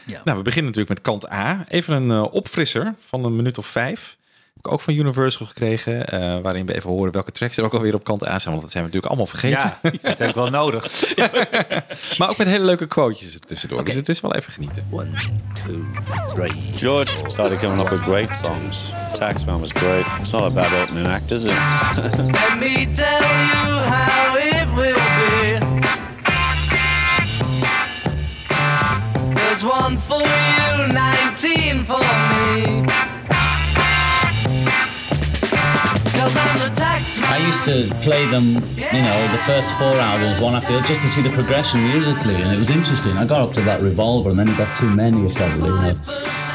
[SPEAKER 2] Ja.
[SPEAKER 1] Nou, we beginnen natuurlijk met kant A. Even een eh, opfrisser van een minuut of vijf. Heb ik ook van Universal gekregen. eh, waarin we even horen welke tracks er ook alweer op kant A zijn. Want dat zijn we natuurlijk allemaal vergeten.
[SPEAKER 3] Ja, dat heb ik wel nodig.
[SPEAKER 1] Maar ook met hele leuke quotejes er tussendoor. Dus het is wel even genieten.
[SPEAKER 8] George started coming up with great songs. Taxman was great. It's not a bad opening act, is it?
[SPEAKER 9] Let me tell you how it will be. There's one for you, 19 for me. Cause I'm the tax
[SPEAKER 10] I used to play them, you know, the first four albums one after the other, just to see the progression musically, and it was interesting. I got up to about Revolver, and then it got too many, probably, you know.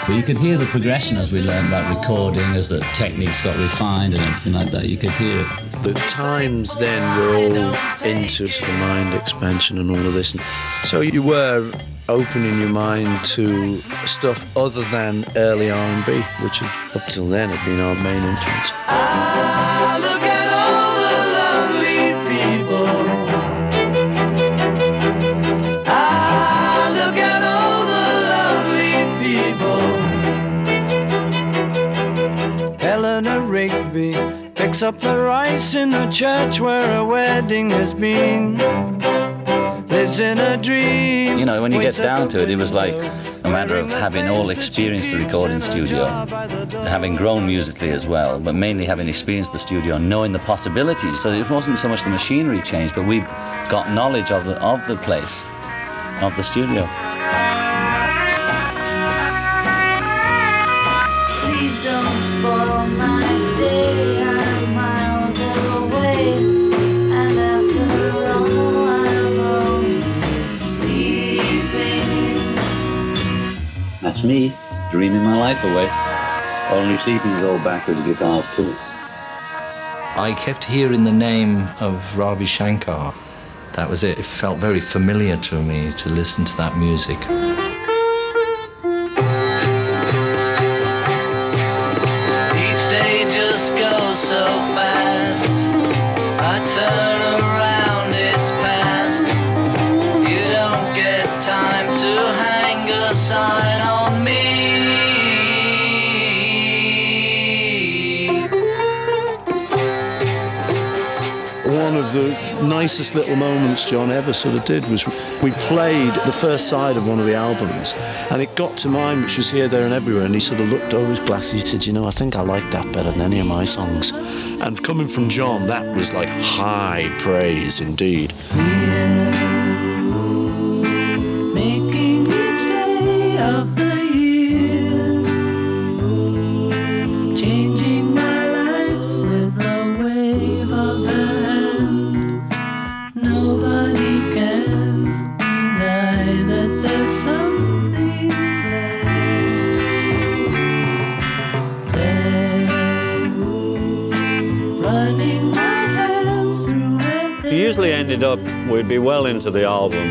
[SPEAKER 10] But you could hear the progression as we learned about recording, as the techniques got refined and everything like that. You could hear it.
[SPEAKER 11] the times then were all into sort of mind expansion and all of this. So you were opening your mind to stuff other than early R&B, which up till then had been our main influence.
[SPEAKER 9] Up the rice in the church where a wedding has been. Lives in a dream.
[SPEAKER 10] You know, when you get down to it, it was like a matter of having all experienced the recording studio,
[SPEAKER 9] jar by the door.
[SPEAKER 10] having grown musically as well, but mainly having experienced the studio and knowing the possibilities. So it wasn't so much the machinery change, but we got knowledge of the of the place, of the studio. That's me, dreaming my life away. Only sleeping is old backwards guitar too.
[SPEAKER 12] I kept hearing the name of Ravi Shankar. That was it. It felt very familiar to me to listen to that music.
[SPEAKER 11] Of the nicest little moments John ever sort of did was we played the first side of one of the albums and it got to mine, which was here, there, and everywhere. And he sort of looked over his glasses. He said, You know, I think I like that better than any of my songs. And coming from John, that was like high praise indeed.
[SPEAKER 8] Well into the album,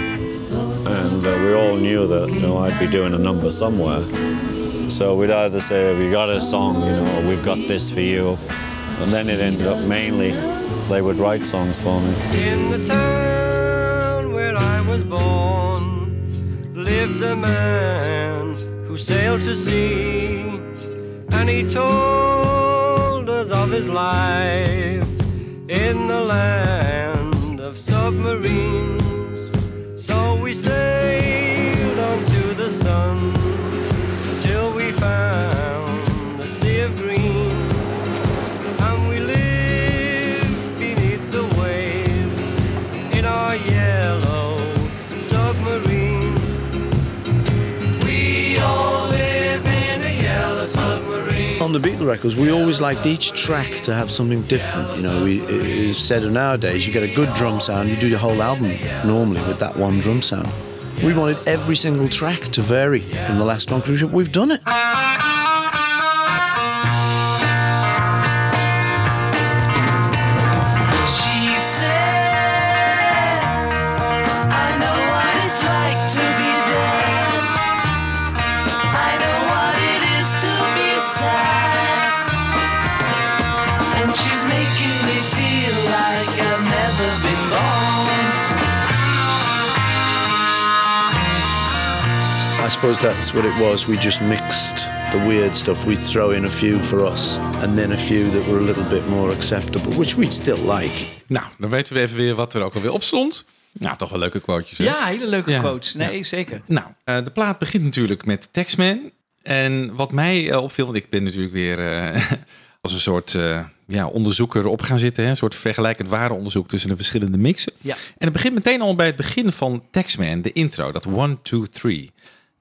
[SPEAKER 8] and uh, we all knew that, you know, I'd be doing a number somewhere. So we'd either say, have you got a song, you know, we've got this for you. And then it ended up mainly, they would write songs for me.
[SPEAKER 13] In the town where I was born lived a man who sailed to sea, and he told us of his life in the land of submarines. So we sailed on to the sun
[SPEAKER 11] On the Beatle records, we always liked each track to have something different. You know, we, it's said nowadays you get a good drum sound, you do the whole album normally with that one drum sound. We wanted every single track to vary from the last one because we've done it. Suppose that's what it was. We just mixed the weird stuff. We'd throw in a few for us and then a few that were a little bit more acceptable, which we'd still like.
[SPEAKER 1] Nou, dan weten we even weer wat er ook alweer op stond. Nou, toch wel leuke quotejes. hè?
[SPEAKER 2] Ja, hele leuke
[SPEAKER 1] Ja.
[SPEAKER 2] quotes. Nee, zeker.
[SPEAKER 1] Nou, eh, de plaat begint natuurlijk met Taxman. En wat mij eh, opviel, want ik ben natuurlijk weer eh, als een soort eh, ja, onderzoeker op gaan zitten. Hè? Een soort vergelijkend warenonderzoek tussen de verschillende mixen.
[SPEAKER 2] Ja.
[SPEAKER 1] En het begint meteen al bij het begin van Taxman, de intro, dat 1, 2, 3.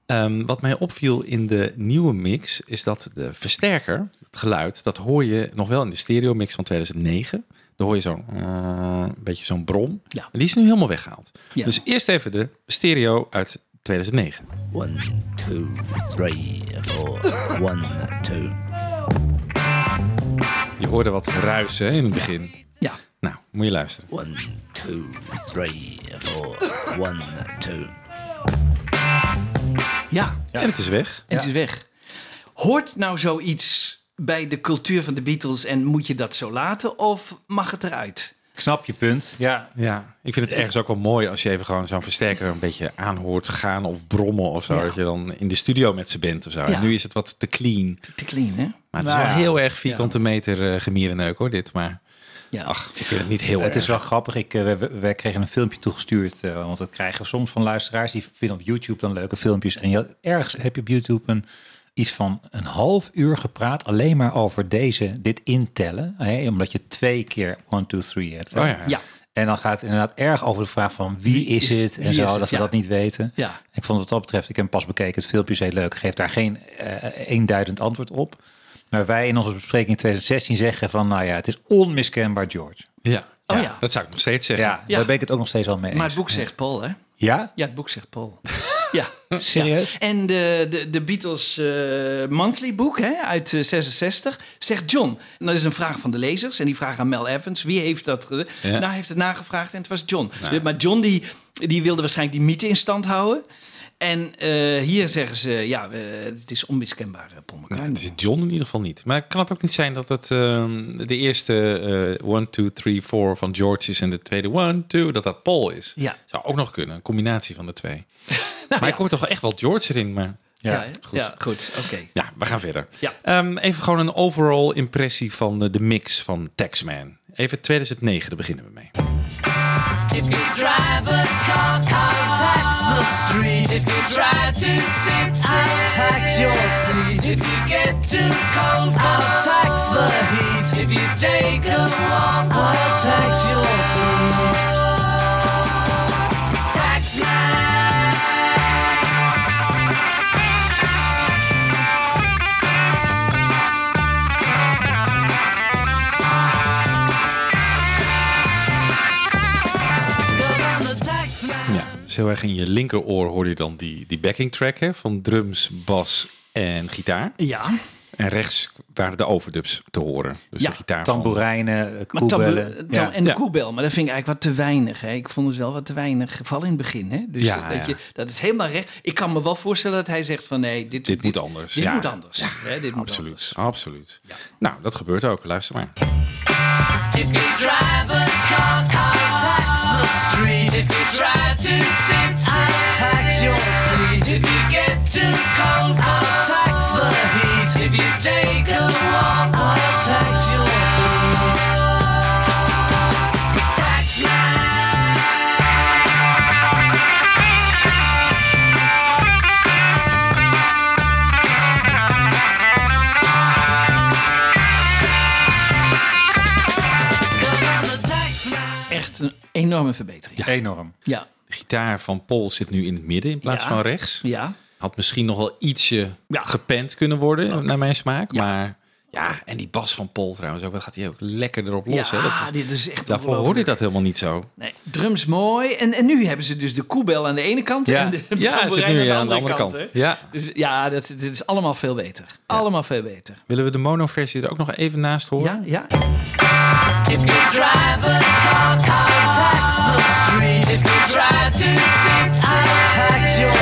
[SPEAKER 1] Ehm, wat mij opviel in de nieuwe mix is dat de versterker, het geluid, dat hoor je nog wel in de stereo mix van 2009. Dan hoor je zo'n eh, een beetje zo'n brom.
[SPEAKER 2] Ja.
[SPEAKER 1] En die is nu helemaal weggehaald.
[SPEAKER 2] Ja.
[SPEAKER 1] Dus eerst even de stereo uit 2009.
[SPEAKER 12] One, two, three, four. One, two.
[SPEAKER 1] Je hoorde wat ruisen hè, in het begin.
[SPEAKER 2] Ja.
[SPEAKER 1] Nou, moet je luisteren.
[SPEAKER 12] One, two, three, four. One, two.
[SPEAKER 2] Ja.
[SPEAKER 1] En het is weg.
[SPEAKER 2] En het is weg. Hoort nou zoiets bij de cultuur van de Beatles en moet je dat zo laten of mag het eruit?
[SPEAKER 3] Ik snap je punt. Ja,
[SPEAKER 1] Ja, ik vind het ergens ook wel mooi als je even gewoon zo'n versterker een beetje aanhoort gaan of brommen of zo.
[SPEAKER 2] Ja.
[SPEAKER 1] Dat je dan in de studio met ze bent of zo.
[SPEAKER 2] Ja.
[SPEAKER 1] En nu is het wat te clean.
[SPEAKER 2] Te clean, hè?
[SPEAKER 1] Maar het is
[SPEAKER 2] Nou
[SPEAKER 1] wel heel erg vierkante meter uh, gemierenneuk hoor, dit. Maar
[SPEAKER 2] Ja.
[SPEAKER 1] ach, ik vind het niet heel
[SPEAKER 3] het
[SPEAKER 1] erg.
[SPEAKER 3] is wel grappig. Ik, eh, we, kregen een filmpje toegestuurd. eh, want dat krijgen we soms van luisteraars. Die vinden op YouTube dan leuke filmpjes. En je, ergens heb je op YouTube een, iets van een half uur gepraat. Alleen maar over deze, dit intellen. Hè, omdat je twee keer 1, 2, 3 hebt. hè.
[SPEAKER 1] Oh ja.
[SPEAKER 3] En dan gaat het inderdaad erg over de vraag van wie,
[SPEAKER 2] Wie
[SPEAKER 3] is
[SPEAKER 2] is-
[SPEAKER 3] het en zo, dat we
[SPEAKER 2] ja.
[SPEAKER 3] dat niet weten.
[SPEAKER 2] Ja.
[SPEAKER 3] Ik vond wat dat betreft, ik heb hem pas bekeken, het filmpje is heel leuk, geeft daar geen eh, eenduidend antwoord op. Maar wij in onze bespreking in 2016 zeggen van, nou ja, het is onmiskenbaar George.
[SPEAKER 1] Ja.
[SPEAKER 2] Oh
[SPEAKER 1] ja,
[SPEAKER 2] ja.
[SPEAKER 1] dat zou ik nog steeds zeggen.
[SPEAKER 3] Ja,
[SPEAKER 2] Ja.
[SPEAKER 3] daar ben ik het ook nog steeds al mee eens.
[SPEAKER 2] Maar het boek zegt Paul, hè?
[SPEAKER 3] Ja?
[SPEAKER 2] Ja, het boek zegt Paul. ja.
[SPEAKER 3] Serieus?
[SPEAKER 2] Ja. En de, de, de Beatles eh, monthly boek hè, uit eh, 66 zegt John. En dat is een vraag van de lezers. En die vragen aan Mel Evans. Wie heeft dat?
[SPEAKER 1] Ja.
[SPEAKER 2] Nou, heeft het nagevraagd en het was John.
[SPEAKER 1] Nou.
[SPEAKER 2] Maar John die, die wilde waarschijnlijk die mythe in stand houden. En eh, hier zeggen ze, ja, eh, het is onmiskenbaar, eh, Paul
[SPEAKER 1] Nou,
[SPEAKER 2] McCartney.
[SPEAKER 1] het is John in ieder geval niet. Maar kan het ook niet zijn dat het ehm, de eerste 1, 2, 3, 4 van George is en de tweede 1, 2, dat dat Paul is?
[SPEAKER 2] Ja.
[SPEAKER 1] Zou ook nog kunnen, een combinatie van de twee. maar ik hoor toch wel echt wel George erin, maar...
[SPEAKER 2] Ja,
[SPEAKER 1] goed.
[SPEAKER 2] ja, goed. Oké.
[SPEAKER 1] Ja, we gaan verder.
[SPEAKER 2] Ja.
[SPEAKER 1] Ehm, even gewoon een overall impressie van de, de mix van Taxman. Even 2009, daar beginnen we mee.
[SPEAKER 9] If you drive a car, the street. If you try to sit, I'll tax your seat. If you get too cold, I'll tax the heat. If you take a walk, I'll tax your feet.
[SPEAKER 1] Heel erg in je linkeroor hoor je dan die, die backing track hè, van drums, bas en gitaar.
[SPEAKER 2] Ja.
[SPEAKER 1] En rechts waren de overdubs te horen. Dus
[SPEAKER 2] Ja,
[SPEAKER 1] de gitaar van-
[SPEAKER 3] Tamboerijnen, eh, koebellen.
[SPEAKER 2] tambo- tam-
[SPEAKER 3] Ja.
[SPEAKER 2] En de
[SPEAKER 1] Ja.
[SPEAKER 2] koebel, maar dat vind ik eigenlijk wat te weinig. Hè. Ik vond het wel wat te weinig, vooral in het begin. Hè. Dus
[SPEAKER 1] Ja,
[SPEAKER 2] dat,
[SPEAKER 1] ja.
[SPEAKER 2] Je, dat is helemaal recht. Ik kan me wel voorstellen dat hij zegt van nee, dit,
[SPEAKER 1] Dit moet anders.
[SPEAKER 2] Dit
[SPEAKER 1] Ja.
[SPEAKER 2] moet anders. hè, dit moet
[SPEAKER 1] Absoluut,
[SPEAKER 2] anders.
[SPEAKER 1] absoluut. Nou, dat gebeurt ook. Luister maar.
[SPEAKER 9] If you drive a car, I'll tax the street. If you try to sit, I'll tax your seat. If you get too cold, I'll tax the heat. If you take a walk, I'll tax your
[SPEAKER 2] enorme verbetering.
[SPEAKER 3] Enorm.
[SPEAKER 2] Ja.
[SPEAKER 1] De gitaar van Paul zit nu in het midden in plaats
[SPEAKER 2] Ja.
[SPEAKER 1] van rechts.
[SPEAKER 2] Ja.
[SPEAKER 1] Had misschien nog wel ietsje gepend kunnen worden, naar mijn smaak. Maar ja, en die bas van Paul trouwens ook. Wat gaat hij ook lekker erop los.
[SPEAKER 2] Ja,
[SPEAKER 1] hè? Dat
[SPEAKER 2] dit is echt
[SPEAKER 1] Daarvoor hoorde ik dat helemaal niet zo.
[SPEAKER 2] Nee, drums mooi. En, en nu hebben ze dus de koebel aan de ene kant
[SPEAKER 1] Ja.
[SPEAKER 2] en de
[SPEAKER 1] Ja, nu
[SPEAKER 2] aan de
[SPEAKER 1] aan de
[SPEAKER 2] andere,
[SPEAKER 1] andere
[SPEAKER 2] kant.
[SPEAKER 1] Ja.
[SPEAKER 2] Dus ja, dat, dit is allemaal veel beter. Allemaal veel beter.
[SPEAKER 1] Willen we de mono-versie er ook nog even naast horen?
[SPEAKER 2] Ja, ja.
[SPEAKER 9] If you drive a car, I'll tax the street. If you try to sit, I'll tax your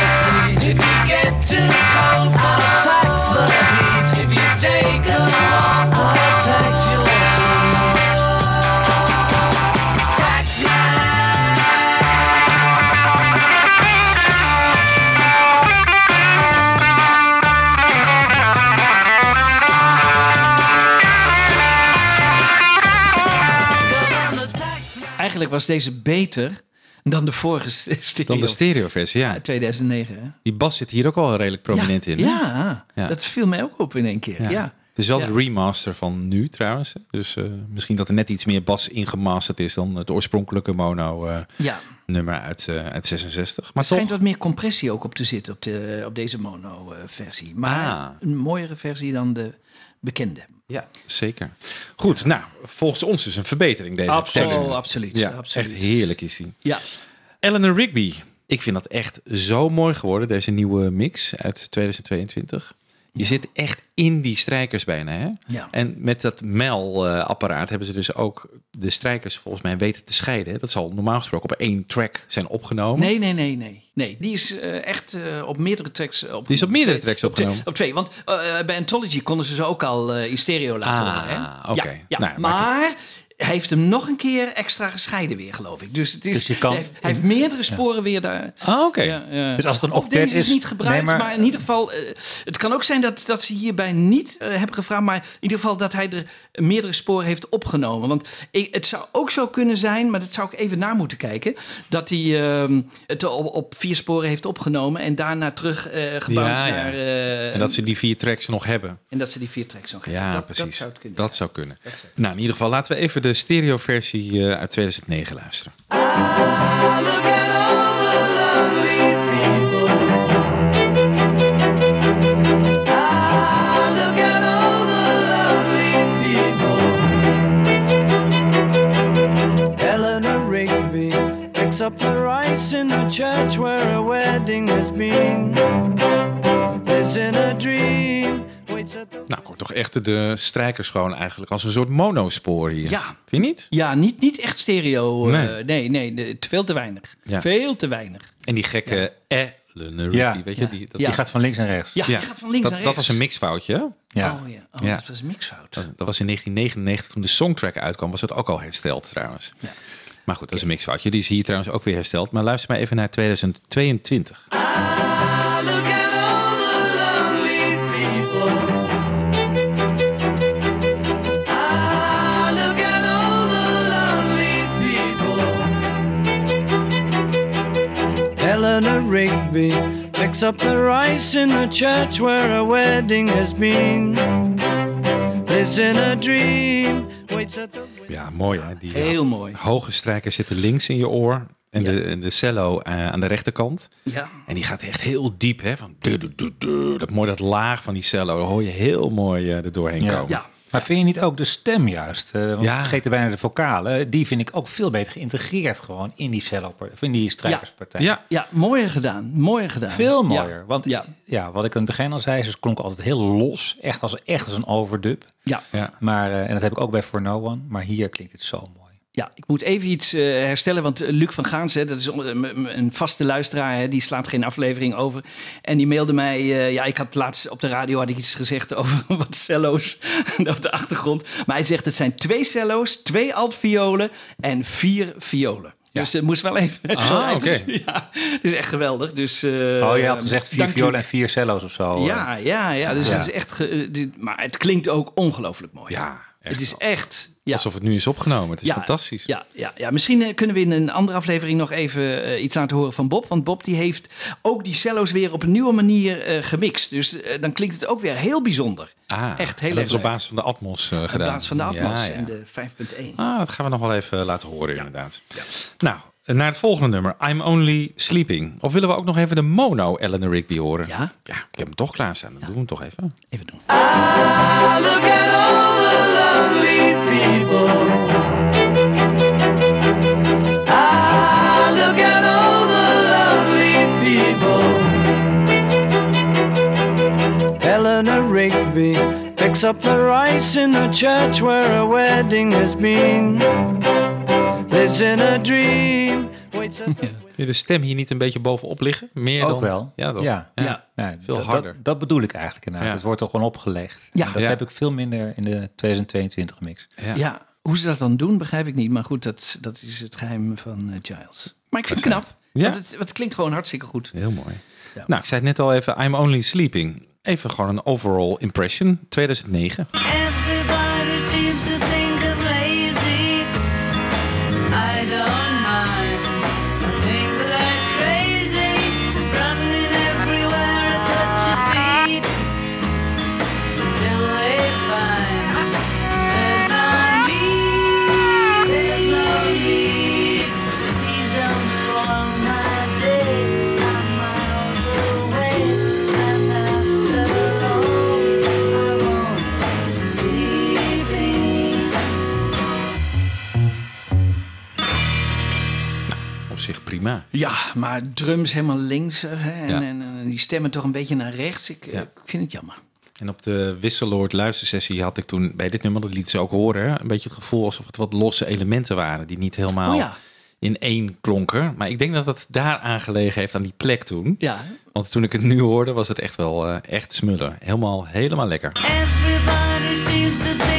[SPEAKER 2] was deze beter dan de vorige stereo.
[SPEAKER 1] Dan de stereo-versie, ja.
[SPEAKER 2] 2009, hè?
[SPEAKER 1] Die bas zit hier ook wel redelijk prominent in.
[SPEAKER 2] Ja,
[SPEAKER 1] Ja.
[SPEAKER 2] dat viel mij ook op in één keer. Ja.
[SPEAKER 1] Het is wel de remaster van nu trouwens. Dus eh, misschien dat er net iets meer bas ingemasterd is dan het oorspronkelijke mono eh,
[SPEAKER 2] Ja.
[SPEAKER 1] nummer uit, eh, uit 66.
[SPEAKER 2] Maar er schijnt
[SPEAKER 1] toch,
[SPEAKER 2] wat meer compressie ook op te zitten op, de, op deze mono-versie. Maar
[SPEAKER 1] Ah.
[SPEAKER 2] een mooiere versie dan de bekende.
[SPEAKER 1] Ja, zeker. Goed, nou, volgens ons dus een verbetering deze
[SPEAKER 2] Absoluut,
[SPEAKER 1] tekst.
[SPEAKER 2] absoluut,
[SPEAKER 1] Ja,
[SPEAKER 2] absoluut.
[SPEAKER 1] echt heerlijk is die.
[SPEAKER 2] Ja.
[SPEAKER 1] Eleanor Rigby. Ik vind dat echt zo mooi geworden, deze nieuwe mix uit 2022. Je zit echt in die strijkers bijna. Hè?
[SPEAKER 2] Ja.
[SPEAKER 1] En met dat MEL-apparaat hebben ze dus ook de strijkers volgens mij weten te scheiden. Dat zal normaal gesproken op één track zijn opgenomen.
[SPEAKER 2] Nee, nee, nee, nee. Nee, die is eh, echt eh, op meerdere tracks opgenomen.
[SPEAKER 1] Die is op meerdere tracks
[SPEAKER 2] op twee-
[SPEAKER 1] opgenomen.
[SPEAKER 2] Op twee, want eh, bij Anthology konden ze ze ook al eh, in stereo laten
[SPEAKER 1] Ah,
[SPEAKER 2] horen.
[SPEAKER 1] Oké.
[SPEAKER 2] Ja, ja.
[SPEAKER 1] Nou,
[SPEAKER 2] maar hij heeft hem nog een keer extra gescheiden weer, geloof ik. Dus, het is,
[SPEAKER 3] Dus je kan-
[SPEAKER 2] hij, heeft, hij heeft meerdere sporen weer daar.
[SPEAKER 1] Ah, oké.
[SPEAKER 2] Ja, ja.
[SPEAKER 3] Dus als het een
[SPEAKER 2] Of
[SPEAKER 3] octet
[SPEAKER 2] deze is
[SPEAKER 3] is-
[SPEAKER 2] niet gebruikt,
[SPEAKER 3] Nee,
[SPEAKER 2] maar...
[SPEAKER 3] maar-
[SPEAKER 2] in ieder geval... eh, het kan ook zijn dat, dat ze hierbij niet eh, hebben gevraagd... maar in ieder geval dat hij er meerdere sporen heeft opgenomen. Want ik, het zou ook zo kunnen zijn, maar dat zou ik even na moeten kijken... dat hij ehm, het op, op vier sporen heeft opgenomen... en daarna terug eh gebouwd naar...
[SPEAKER 1] En dat ze die vier tracks nog hebben.
[SPEAKER 2] en dat ze die vier tracks nog hebben.
[SPEAKER 1] Ja,
[SPEAKER 2] dat,
[SPEAKER 1] precies.
[SPEAKER 2] Dat zou kunnen
[SPEAKER 1] Dat zou kunnen. Nou, in ieder geval laten we even de stereo-versie eh, uit 2009 luisteren.
[SPEAKER 13] Up the rice in the church where a wedding has been.
[SPEAKER 1] Nou, ik hoor toch echt de strijkers gewoon eigenlijk als een soort monospoor hier.
[SPEAKER 2] Ja.
[SPEAKER 1] Vind je niet?
[SPEAKER 2] Ja, niet, niet echt stereo. eh,
[SPEAKER 1] Nee.
[SPEAKER 2] nee, nee, nee, veel te weinig.
[SPEAKER 1] Ja.
[SPEAKER 2] Veel te weinig.
[SPEAKER 1] En die gekke Rigby,
[SPEAKER 3] Ja.
[SPEAKER 1] weet je?
[SPEAKER 2] Ja.
[SPEAKER 1] Die, dat,
[SPEAKER 2] Ja.
[SPEAKER 3] Die gaat van links naar rechts.
[SPEAKER 2] Ja, die gaat van links
[SPEAKER 1] dat,
[SPEAKER 2] naar
[SPEAKER 1] dat
[SPEAKER 2] rechts.
[SPEAKER 1] was een mixfoutje?
[SPEAKER 3] Ja.
[SPEAKER 2] Oh ja, oh,
[SPEAKER 1] Ja.
[SPEAKER 2] dat was een mixfout.
[SPEAKER 1] Dat, dat was in 1999 toen de songtrack uitkwam, was het ook al hersteld trouwens. Maar goed, dat is een mixfoutje. Die is hier trouwens ook weer hersteld. Maar luister maar even naar 2022.
[SPEAKER 9] Look
[SPEAKER 13] Eleanor Rigby picks up the rice in the church where a wedding has been. Lives in a dream, waits at the
[SPEAKER 1] Ja, mooi hè? Die
[SPEAKER 2] Heel mooi.
[SPEAKER 1] hoge strijkers zitten links in je oor. En de, en de cello eh, aan de rechterkant.
[SPEAKER 2] Ja.
[SPEAKER 1] En die gaat echt heel diep, hè? Van du- du- du- du. dat mooi dat laag van die cello. Daar hoor je heel mooi eh, er doorheen
[SPEAKER 3] Ja.
[SPEAKER 1] komen.
[SPEAKER 2] Ja,
[SPEAKER 3] Maar vind je niet ook de stem juist? Eh, want
[SPEAKER 1] Ja.
[SPEAKER 3] we vergeten bijna de vocalen. Die vind ik ook veel beter geïntegreerd gewoon in die cello, of in die strijkerspartij.
[SPEAKER 1] Ja.
[SPEAKER 2] Ja, mooier gedaan. Mooier gedaan.
[SPEAKER 3] Veel
[SPEAKER 2] Ja.
[SPEAKER 3] mooier. Want ja. wat ik aan het begin al zei, ze klonk altijd heel los. Echt als, echt als een overdub.
[SPEAKER 2] Ja.
[SPEAKER 1] Ja.
[SPEAKER 3] Maar, eh, en dat heb ik ook bij For No One. Maar hier klinkt het zo mooi.
[SPEAKER 2] Ja, ik moet even iets eh, herstellen, want eh, Luc van Gaans, hè, dat is m- een vaste luisteraar, hè, die slaat geen aflevering over. En die mailde mij, eh, ja, ik had laatst op de radio had ik iets gezegd over wat cello's op de achtergrond. Maar hij zegt het zijn twee cello's, twee altviolen en vier violen. Dus het moest wel even.
[SPEAKER 1] Ah, oké.
[SPEAKER 2] het is- ja, het is echt geweldig. Dus, eh,
[SPEAKER 3] oh, je had gezegd vier violen en vier cello's of zo.
[SPEAKER 2] Ja, ja, ja. Dus
[SPEAKER 3] Ja.
[SPEAKER 2] het is echt. ge- eh, dit- maar het klinkt ook ongelooflijk mooi.
[SPEAKER 1] Ja, echt
[SPEAKER 2] het is echt. Ja.
[SPEAKER 1] Alsof het nu is opgenomen. Het is
[SPEAKER 2] Ja,
[SPEAKER 1] fantastisch.
[SPEAKER 2] Ja, ja, ja. misschien eh, kunnen we in een andere aflevering nog even eh, iets laten horen van Bob. Want Bob die heeft ook die cello's weer op een nieuwe manier eh, gemixt. Dus dan klinkt het ook weer heel bijzonder.
[SPEAKER 1] Ah,
[SPEAKER 2] Echt heel
[SPEAKER 1] en dat is op basis van de Atmos eh,
[SPEAKER 2] Op
[SPEAKER 1] gedaan.
[SPEAKER 2] plaats van de Atmos
[SPEAKER 1] Ja, ja.
[SPEAKER 2] en de 5.1.
[SPEAKER 1] Ah, dat gaan we nog wel even laten horen, inderdaad. Nou, naar het volgende nummer. I'm Only Sleeping. Of willen we ook nog even de mono Eleanor Rigby horen?
[SPEAKER 2] Ja.
[SPEAKER 1] Ja, ik heb hem toch klaarstaan. Dan doen we hem toch even.
[SPEAKER 2] Even doen.
[SPEAKER 13] Look at all Picks up the rice in the church where a wedding has been. Lives in a dream. Waits up
[SPEAKER 1] je de stem hier niet een beetje bovenop liggen? Meer
[SPEAKER 3] Ook
[SPEAKER 1] dan...
[SPEAKER 3] wel.
[SPEAKER 1] Ja, toch?
[SPEAKER 3] Ja.
[SPEAKER 1] ja.
[SPEAKER 3] Nee,
[SPEAKER 1] Veel harder.
[SPEAKER 3] Dat, dat bedoel ik eigenlijk inderdaad.
[SPEAKER 1] Ja.
[SPEAKER 3] Het wordt er gewoon opgelegd.
[SPEAKER 2] Ja.
[SPEAKER 3] En dat
[SPEAKER 1] Ja.
[SPEAKER 3] heb ik veel minder in de 2022 mix.
[SPEAKER 1] Ja.
[SPEAKER 2] Ja. hoe ze dat dan doen, begrijp ik niet. Maar goed, dat, dat is het geheim van eh, Giles. Maar ik vind het knap.
[SPEAKER 1] Ja.
[SPEAKER 2] Want het, het klinkt gewoon hartstikke goed.
[SPEAKER 1] Heel mooi. Nou, ik zei het net al even. I'm Only Sleeping. Even gewoon een overall impression. 2009.
[SPEAKER 9] Everybody seems to
[SPEAKER 1] prima.
[SPEAKER 2] Ja, maar drums helemaal links hè, en,
[SPEAKER 1] Ja.
[SPEAKER 2] en, en die stemmen toch een beetje naar rechts. Ik,
[SPEAKER 1] Ja.
[SPEAKER 2] ik vind het jammer.
[SPEAKER 1] En op de Wisseloord luistersessie had ik toen bij dit nummer, dat liet ze ook horen, een beetje het gevoel alsof het wat losse elementen waren die niet helemaal
[SPEAKER 2] Oh ja.
[SPEAKER 1] in één klonken. Maar ik denk dat het daar aangelegen heeft aan die plek toen.
[SPEAKER 2] Ja,
[SPEAKER 1] Want toen ik het nu hoorde, was het echt wel eh, echt smullen. Helemaal, helemaal lekker.
[SPEAKER 9] Everybody seems to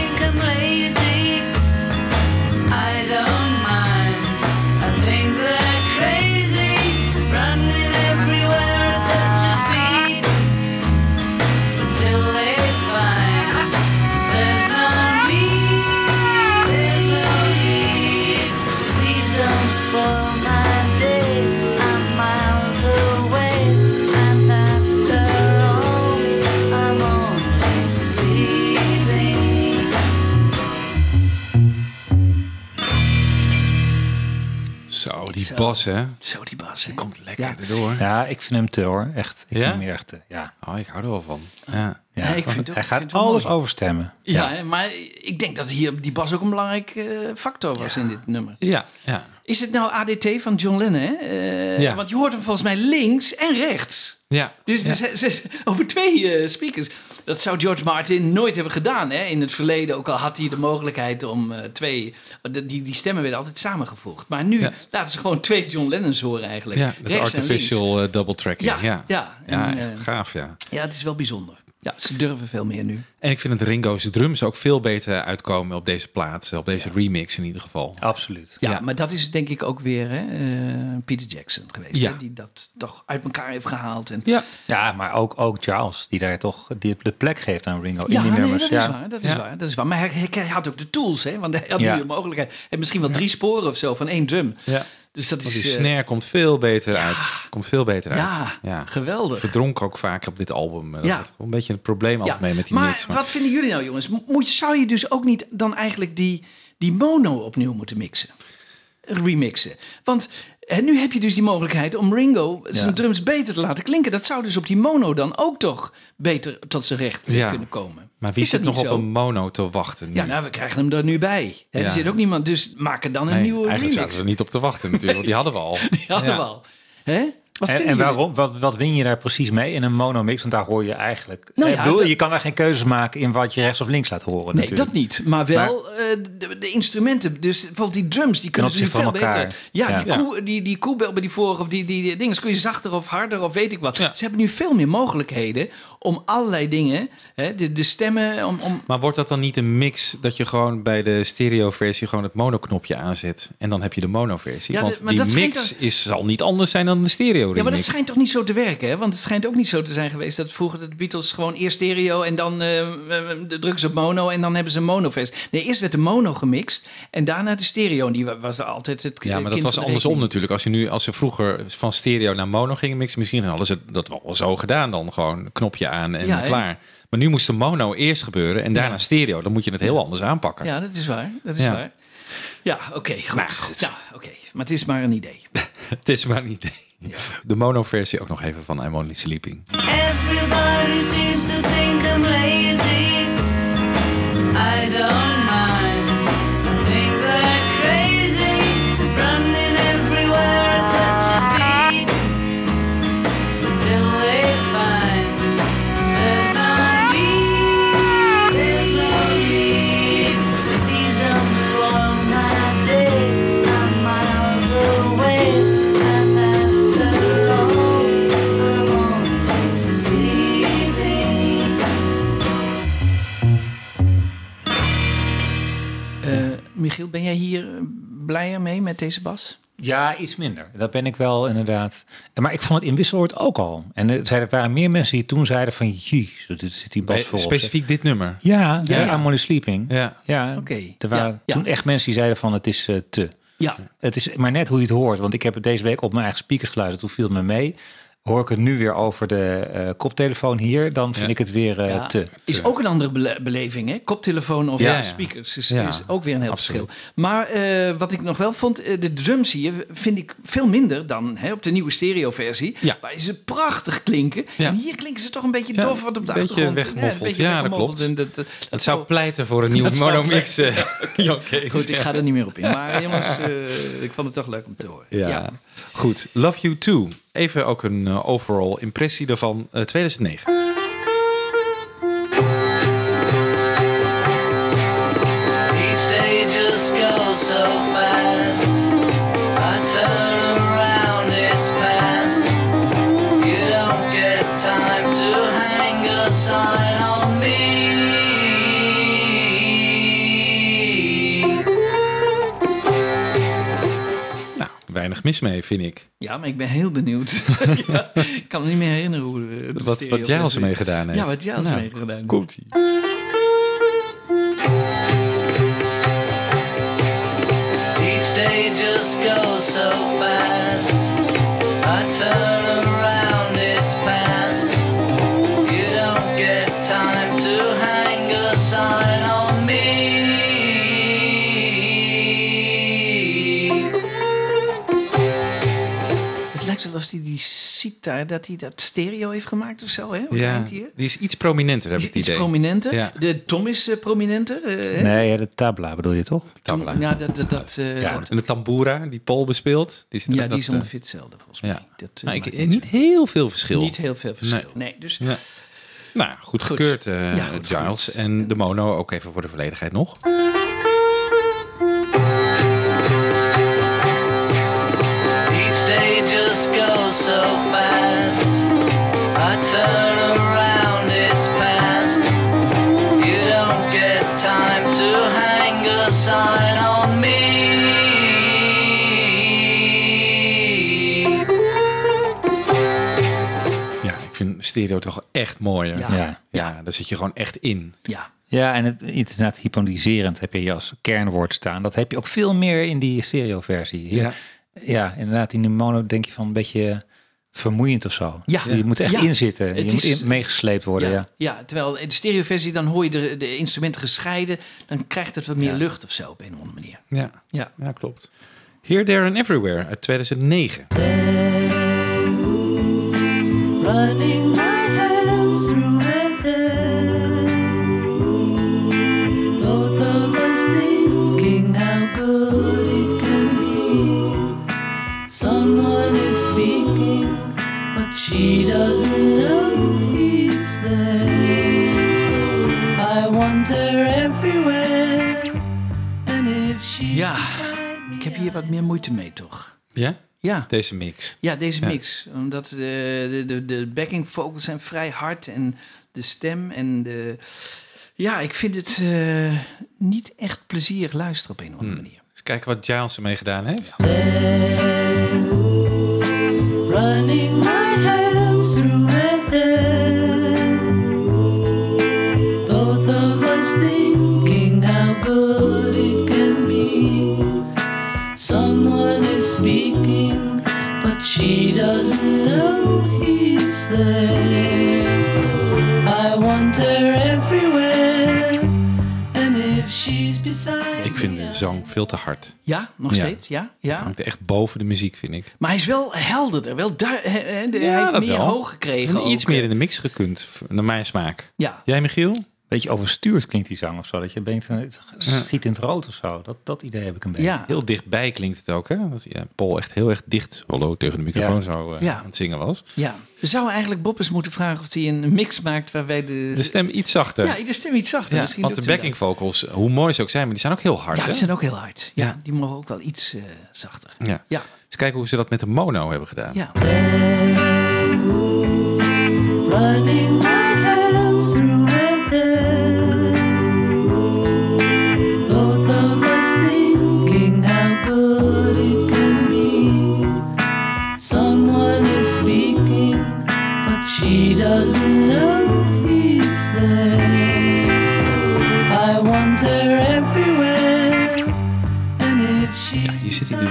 [SPEAKER 1] bas, hè?
[SPEAKER 2] zo die bas. hè.
[SPEAKER 1] Komt
[SPEAKER 2] Ja.
[SPEAKER 3] Ja, ik vind hem te hoor. Echt. Ik
[SPEAKER 1] Ja?
[SPEAKER 3] vind hem echt te. Ja.
[SPEAKER 1] Oh, ik hou er wel van. Ja.
[SPEAKER 3] Ja.
[SPEAKER 2] Ja, ik vind het ook-
[SPEAKER 3] Hij
[SPEAKER 2] ik
[SPEAKER 3] gaat
[SPEAKER 2] vind
[SPEAKER 3] alles
[SPEAKER 2] mooi.
[SPEAKER 3] overstemmen.
[SPEAKER 2] Ja, maar ik denk dat hier die bas ook een belangrijk eh, factor was in dit nummer.
[SPEAKER 1] Ja, ja.
[SPEAKER 2] Is het nou ADT van John Lennon? Hè? Eh,
[SPEAKER 1] Ja.
[SPEAKER 2] Want je hoort hem volgens mij links en rechts.
[SPEAKER 1] Ja.
[SPEAKER 2] Dus over twee eh, speakers. Dat zou George Martin nooit hebben gedaan hè? in het verleden. Ook al had hij de mogelijkheid om eh, twee... Die, die stemmen werden altijd samengevoegd. Maar nu
[SPEAKER 1] Ja.
[SPEAKER 2] laten ze gewoon twee John Lennons horen eigenlijk.
[SPEAKER 1] Ja,
[SPEAKER 2] Rechts.
[SPEAKER 1] Artificial eh, double tracking.
[SPEAKER 2] Ja,
[SPEAKER 1] Ja,
[SPEAKER 2] ja.
[SPEAKER 1] ja.
[SPEAKER 2] En,
[SPEAKER 1] echt
[SPEAKER 2] eh,
[SPEAKER 1] gaaf, ja.
[SPEAKER 2] Ja, het is wel bijzonder. Ja, ze durven veel meer nu.
[SPEAKER 1] En ik vind dat Ringo's drums ook veel beter uitkomen op deze plaat. Op deze remix in ieder geval.
[SPEAKER 3] Absoluut.
[SPEAKER 2] Ja,
[SPEAKER 1] Ja.
[SPEAKER 2] maar dat is denk ik ook weer hè, eh, Peter Jackson geweest.
[SPEAKER 1] Ja.
[SPEAKER 2] Hè, die dat toch uit elkaar heeft gehaald. En,
[SPEAKER 1] Ja.
[SPEAKER 3] Ja, maar ook, ook Charles, die daar toch die de plek geeft aan Ringo
[SPEAKER 2] Ja,
[SPEAKER 3] in die
[SPEAKER 2] nee,
[SPEAKER 3] nummers.
[SPEAKER 2] dat
[SPEAKER 3] ja.
[SPEAKER 2] is waar. Dat is
[SPEAKER 1] Ja.
[SPEAKER 2] waar. Dat is waar. Maar hij, had ook de tools, hè? Want hij had
[SPEAKER 3] Ja.
[SPEAKER 2] nu de mogelijkheid. Hij heeft misschien wel drie sporen of zo van één drum.
[SPEAKER 1] Ja.
[SPEAKER 2] Dus dat
[SPEAKER 1] Want
[SPEAKER 2] is.
[SPEAKER 1] die
[SPEAKER 2] eh,
[SPEAKER 1] snare komt veel beter uit. Komt veel beter
[SPEAKER 2] ja,
[SPEAKER 1] uit.
[SPEAKER 2] geweldig.
[SPEAKER 1] Verdronk ook vaak op dit album. Dat
[SPEAKER 2] Ja.
[SPEAKER 1] een beetje een probleem altijd
[SPEAKER 2] Ja,
[SPEAKER 1] mee met die
[SPEAKER 2] maar
[SPEAKER 1] mix.
[SPEAKER 2] wat vinden jullie nou, jongens? Moet, zou je dus ook niet dan eigenlijk die, die mono opnieuw moeten mixen? Remixen. Want en nu heb je dus die mogelijkheid om Ringo zijn
[SPEAKER 3] Ja.
[SPEAKER 2] drums beter te laten klinken. Dat zou dus op die mono dan ook toch beter tot zijn recht eh,
[SPEAKER 1] Ja.
[SPEAKER 2] kunnen komen.
[SPEAKER 1] Maar wie
[SPEAKER 2] Is
[SPEAKER 1] zit nog op een mono te wachten nu?
[SPEAKER 2] Ja, nou, we krijgen hem er nu bij. Hè, Er zit ook niemand, dus maak er dan een
[SPEAKER 1] Nee,
[SPEAKER 2] nieuwe
[SPEAKER 1] eigenlijk
[SPEAKER 2] remix.
[SPEAKER 1] zaten we er niet op te wachten natuurlijk, want die hadden we al.
[SPEAKER 2] Die hadden
[SPEAKER 1] Ja.
[SPEAKER 2] we al. Hè? Wat
[SPEAKER 3] En, en waarom? Wat, wat win je daar precies mee in een monomix? Want daar hoor je eigenlijk.
[SPEAKER 2] Nou
[SPEAKER 3] ik
[SPEAKER 2] ja,
[SPEAKER 3] bedoel,
[SPEAKER 2] dat-
[SPEAKER 3] je kan daar geen keuzes maken in wat je rechts of links laat horen.
[SPEAKER 2] Nee,
[SPEAKER 3] natuurlijk.
[SPEAKER 2] dat niet. Maar wel eh, de, de instrumenten. Dus bijvoorbeeld die drums, die kunnen ze veel
[SPEAKER 3] elkaar.
[SPEAKER 2] beter. Ja,
[SPEAKER 3] Ja.
[SPEAKER 2] Die, koe, die, die koebel bij die vorige of die, die, die dingen kun je zachter of harder of weet ik wat. Ze hebben nu veel meer mogelijkheden om allerlei dingen, hè, de, de stemmen, om, om
[SPEAKER 1] Maar wordt dat dan niet een mix dat je gewoon bij de stereo-versie gewoon het monoknopje aanzet en dan heb je de mono-versie?
[SPEAKER 2] Ja,
[SPEAKER 1] Want
[SPEAKER 2] dat- maar
[SPEAKER 1] die
[SPEAKER 2] dat
[SPEAKER 1] mix
[SPEAKER 2] dan-
[SPEAKER 1] is, zal niet anders zijn dan de stereo
[SPEAKER 2] Ja, maar dat schijnt toch niet zo te werken, hè? Want het schijnt ook niet zo te zijn geweest dat vroeger de Beatles gewoon eerst stereo en dan eh, drukken ze op mono en dan hebben ze een monoversie. Nee, eerst werd de mono gemixt en daarna de stereo. En die wa- was er altijd het
[SPEAKER 1] Ja, maar dat was andersom natuurlijk. Als je nu, als ze vroeger van stereo naar mono gingen mixen, misschien hadden ze dat wel zo gedaan dan gewoon knopje aan en
[SPEAKER 2] Ja, hè?
[SPEAKER 1] klaar. Maar nu moest de mono eerst gebeuren en daarna
[SPEAKER 2] Ja.
[SPEAKER 1] stereo. Dan moet je het heel anders aanpakken.
[SPEAKER 2] Ja, dat is waar. Dat is
[SPEAKER 1] Ja.
[SPEAKER 2] waar. Ja, oké, goed. Ja, oké. Maar het is maar een idee.
[SPEAKER 1] Het is maar een idee. De mono-versie ook nog even van I'm Only Sleeping.
[SPEAKER 9] Everybody seems to think I'm lazy. I don't
[SPEAKER 2] Michiel, ben jij hier eh, blijer mee met deze bas?
[SPEAKER 3] Ja, iets minder. Dat ben ik wel inderdaad. Maar ik vond het in Wisseloord ook al. En er er waren meer mensen die toen zeiden van... Jeez, dit zit die bas voor.
[SPEAKER 1] specifiek dit nummer.
[SPEAKER 3] Ja, ja,
[SPEAKER 2] Ja.
[SPEAKER 3] I'm Only Sleeping.
[SPEAKER 1] Ja.
[SPEAKER 3] Ja,
[SPEAKER 2] Oké.
[SPEAKER 3] er waren
[SPEAKER 2] Ja,
[SPEAKER 3] toen echt mensen die zeiden van het is eh, te.
[SPEAKER 2] Ja.
[SPEAKER 3] Het is maar net hoe je het hoort. Want ik heb het deze week op mijn eigen speakers geluisterd. Toen viel het me mee. Hoor ik het nu weer over de eh, koptelefoon hier, dan vind
[SPEAKER 1] Ja.
[SPEAKER 3] ik het weer eh,
[SPEAKER 2] Ja,
[SPEAKER 3] te.
[SPEAKER 2] Is ook een andere bele- beleving, hè? Koptelefoon of
[SPEAKER 1] Ja,
[SPEAKER 2] ja,
[SPEAKER 1] ja.
[SPEAKER 2] speakers is,
[SPEAKER 1] Ja,
[SPEAKER 2] is ook weer een heel
[SPEAKER 1] absoluut.
[SPEAKER 2] verschil. Maar eh, wat ik nog wel vond, de drums hier vind ik veel minder dan hè, op de nieuwe stereoversie.
[SPEAKER 1] Ja.
[SPEAKER 2] Waar ze prachtig klinken.
[SPEAKER 1] Ja.
[SPEAKER 2] En hier klinken ze toch een beetje
[SPEAKER 1] Ja,
[SPEAKER 2] dof wat op de achtergrond.
[SPEAKER 1] weggemoffeld.
[SPEAKER 2] een beetje
[SPEAKER 1] Ja, dat klopt.
[SPEAKER 2] En dat,
[SPEAKER 1] Het zou pleiten voor een nieuwe monomix. Kees.
[SPEAKER 2] Goed, ik ga er niet meer op in. Maar jongens, eh, ik vond het toch leuk om te horen.
[SPEAKER 1] Ja. Goed. Love You Too. Even ook een eh, overall impressie daarvan. eh, 2009. Weinig mis mee, vind ik.
[SPEAKER 2] Ja, maar ik ben heel benieuwd. ja, ik kan me niet meer herinneren hoe de, de
[SPEAKER 1] Wat, wat jij als mee gedaan heeft.
[SPEAKER 2] Ja, wat jij als
[SPEAKER 1] Nou,
[SPEAKER 2] mee gedaan heeft.
[SPEAKER 1] Komt-ie.
[SPEAKER 9] Each day just goes so fast.
[SPEAKER 2] Alsof hij die sitar, dat hij dat stereo heeft gemaakt of zo, hè? Hoe
[SPEAKER 1] Ja,
[SPEAKER 2] die,
[SPEAKER 1] die is iets prominenter, heb ik het
[SPEAKER 2] Iets
[SPEAKER 1] idee.
[SPEAKER 2] prominenter.
[SPEAKER 1] Ja.
[SPEAKER 2] De Tom is eh, prominenter. hè?
[SPEAKER 3] Nee, ja, de tabla bedoel je toch?
[SPEAKER 1] Tabla.
[SPEAKER 2] Ja, dat, dat, dat, eh,
[SPEAKER 1] Ja, en de tambura die Paul bespeelt. Die, zit
[SPEAKER 2] ja, die
[SPEAKER 1] dat,
[SPEAKER 2] is ongeveer hetzelfde volgens
[SPEAKER 1] ja.
[SPEAKER 2] mij. Dat, eh,
[SPEAKER 1] Nou, ik, niet heel veel verschil.
[SPEAKER 2] Niet heel veel verschil. Nee, dus
[SPEAKER 1] Ja. Nou, goed
[SPEAKER 2] Goed.
[SPEAKER 1] gekeurd, eh,
[SPEAKER 2] Ja, goed
[SPEAKER 1] Giles. En de mono ook even voor de volledigheid nog.
[SPEAKER 9] So fast. I turn around, it's past. You don't get time to hang a sign on me.
[SPEAKER 1] Ja, ik vind stereo toch echt mooier.
[SPEAKER 2] Ja.
[SPEAKER 3] Ja.
[SPEAKER 1] Ja, daar zit je gewoon echt in.
[SPEAKER 2] ja.
[SPEAKER 3] Ja, en het inderdaad hypnotiserend heb je hier als kernwoord staan. Dat heb je ook veel meer in die stereo-versie. Hier-
[SPEAKER 1] Ja.
[SPEAKER 3] ja, inderdaad, in de mono denk je van een beetje vermoeiend of zo.
[SPEAKER 2] Ja.
[SPEAKER 3] Je moet echt
[SPEAKER 2] Ja.
[SPEAKER 3] inzitten. Je
[SPEAKER 2] Het
[SPEAKER 3] moet
[SPEAKER 2] is-
[SPEAKER 3] in- meegesleept worden. Ja.
[SPEAKER 2] Ja, ja, terwijl in de stereoversie dan hoor je de, de instrumenten gescheiden. Dan krijgt het wat meer lucht of zo op een of andere manier.
[SPEAKER 1] Ja,
[SPEAKER 2] Ja.
[SPEAKER 1] ja klopt. Here, There and Everywhere uit 2009.
[SPEAKER 9] Running my hands through She doesn't know. I everywhere.
[SPEAKER 2] And if she ja, ik heb hier wat meer moeite mee, toch?
[SPEAKER 1] Ja?
[SPEAKER 2] Ja.
[SPEAKER 1] Deze mix.
[SPEAKER 2] Ja, deze mix. Omdat eh, de, de, de backing vocals zijn vrij hard en de stem en de... Ja, ik vind het eh, niet echt plezierig luisteren op een of andere hmm. manier.
[SPEAKER 1] Eens kijken wat Giles ermee gedaan heeft.
[SPEAKER 13] Ja.
[SPEAKER 1] Ik vind de zang veel te hard.
[SPEAKER 2] Ja, nog
[SPEAKER 1] Ja.
[SPEAKER 2] steeds, ja. ja.
[SPEAKER 1] Hangt echt boven de muziek, vind ik.
[SPEAKER 2] Maar hij is wel helderder, wel he- hij heeft meer
[SPEAKER 1] wel.
[SPEAKER 2] hoog gekregen.
[SPEAKER 1] Iets meer in de mix gekund, naar mijn smaak.
[SPEAKER 2] Ja.
[SPEAKER 1] Jij, Michiel?
[SPEAKER 3] Beetje overstuurd klinkt die zang of zo. Dat je denkt, van, het schiet in het rood of zo. Dat, dat idee heb ik een beetje.
[SPEAKER 2] Ja.
[SPEAKER 1] Heel dichtbij klinkt het ook, hè? Dat ja, Paul echt heel erg dicht, hallo, tegen de microfoon
[SPEAKER 3] Ja.
[SPEAKER 1] zo eh,
[SPEAKER 2] Ja.
[SPEAKER 1] aan het zingen was.
[SPEAKER 2] Ja, we zouden eigenlijk Bob eens moeten vragen of hij een mix maakt waarbij de...
[SPEAKER 1] De stem iets zachter.
[SPEAKER 2] Ja, de stem iets zachter.
[SPEAKER 1] Ja,
[SPEAKER 2] Misschien
[SPEAKER 1] want de backing vocals, hoe mooi ze ook zijn, maar die zijn ook heel hard.
[SPEAKER 2] Ja,
[SPEAKER 1] hè?
[SPEAKER 2] die zijn ook heel hard. Ja,
[SPEAKER 1] Ja.
[SPEAKER 2] die mogen ook wel iets eh, zachter.
[SPEAKER 1] Ja.
[SPEAKER 2] Ja.
[SPEAKER 1] Eens kijken hoe ze dat met de mono hebben gedaan.
[SPEAKER 2] Ja.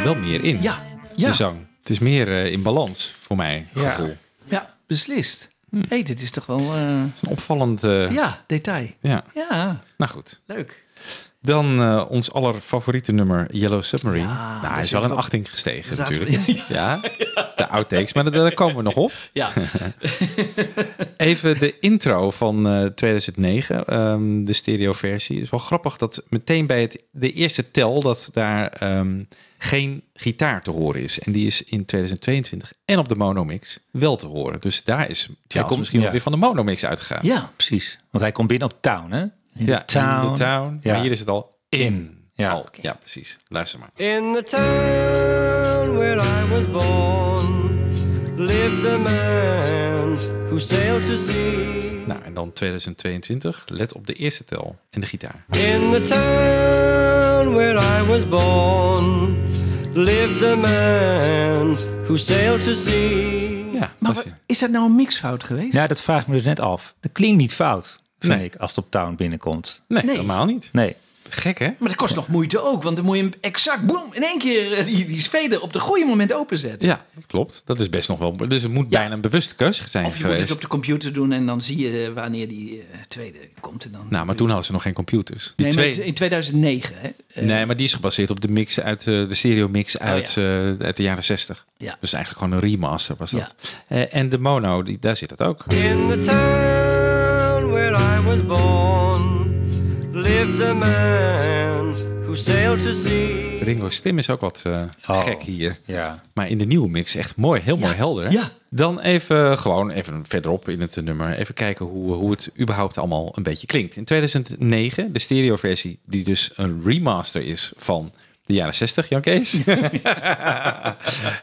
[SPEAKER 1] Wel meer in.
[SPEAKER 2] Ja. Ja.
[SPEAKER 1] De zang. Het is meer eh, in balans, voor mij,
[SPEAKER 2] Ja.
[SPEAKER 1] gevoel.
[SPEAKER 2] Ja, beslist. Hé, hey, dit is toch wel... eh,
[SPEAKER 1] is een opvallend... eh,
[SPEAKER 2] ja, detail.
[SPEAKER 1] ja.
[SPEAKER 2] Ja,
[SPEAKER 1] Nou goed.
[SPEAKER 2] leuk.
[SPEAKER 1] Dan eh, ons allerfavoriete nummer Yellow Submarine.
[SPEAKER 2] Ja,
[SPEAKER 1] nou,
[SPEAKER 2] daar
[SPEAKER 1] hij is wel een achting gestegen
[SPEAKER 2] zaten
[SPEAKER 1] natuurlijk.
[SPEAKER 2] we-
[SPEAKER 1] Ja. de outtakes, maar daar, komen we nog op.
[SPEAKER 2] Ja.
[SPEAKER 1] Even de intro van eh, 2009, ehm, de stereoversie. Het is wel grappig dat meteen bij het, de eerste tel dat daar ehm, geen gitaar te horen is. En die is in 2022 en op de monomix wel te horen. Dus daar is Charles
[SPEAKER 3] komt-
[SPEAKER 1] misschien wel
[SPEAKER 3] ja.
[SPEAKER 1] weer van de monomix uitgegaan.
[SPEAKER 2] Ja.
[SPEAKER 3] Precies. Want hij komt binnen op Town, hè? In
[SPEAKER 1] Ja,
[SPEAKER 3] de Town.
[SPEAKER 1] in de town.
[SPEAKER 3] Ja.
[SPEAKER 1] Maar hier is het al in.
[SPEAKER 3] Ja.
[SPEAKER 1] Al. ja, precies. Luister maar.
[SPEAKER 5] In the town where I was born lived a man who sailed to sea.
[SPEAKER 1] Nou, en dan 2022. Let op de eerste tel en de gitaar.
[SPEAKER 5] In the town where I was born lived a man who sailed to sea.
[SPEAKER 1] Ja,
[SPEAKER 2] Maar
[SPEAKER 1] is-
[SPEAKER 2] wat- is dat nou een mixfout geweest?
[SPEAKER 3] Ja, dat vraag ik me dus net af. Dat klinkt niet fout, vind
[SPEAKER 1] Nee.
[SPEAKER 3] ik, als het op Town binnenkomt.
[SPEAKER 1] nee,
[SPEAKER 2] Nee.
[SPEAKER 1] helemaal niet.
[SPEAKER 3] Nee.
[SPEAKER 1] Gek, hè?
[SPEAKER 2] Maar dat kost nog moeite ook, want dan moet je hem exact boem, in één keer eh, die, die fader op de goede moment openzetten.
[SPEAKER 1] Ja, dat klopt. Dat is best nog wel... Dus het moet bijna een bewuste keuze zijn
[SPEAKER 2] Of je
[SPEAKER 1] geweest.
[SPEAKER 2] moet het op de computer doen en dan zie je eh, wanneer die eh, tweede komt. En dan...
[SPEAKER 1] Nou, maar toen hadden ze nog geen computers. Die
[SPEAKER 2] nee,
[SPEAKER 1] twee...
[SPEAKER 2] in 2009. Hè?
[SPEAKER 1] Nee, maar die is gebaseerd op de mix uit de stereo mix uit, eh, uit de jaren 60.
[SPEAKER 2] Ja.
[SPEAKER 1] Dus eigenlijk gewoon een remaster was dat. Eh, en de mono, die, daar zit het ook.
[SPEAKER 5] In the town where I was born lived a man who sailed to sea.
[SPEAKER 1] Ringo's stem is ook wat eh,
[SPEAKER 3] Oh.
[SPEAKER 1] gek hier.
[SPEAKER 3] Ja.
[SPEAKER 1] Maar in de nieuwe mix echt mooi, heel mooi helder.
[SPEAKER 2] Ja.
[SPEAKER 1] Dan even gewoon even verderop in het nummer. Even kijken hoe, hoe het überhaupt allemaal een beetje klinkt. In 2009, de stereoversie, die dus een remaster is van de jaren 60, Jan Kees.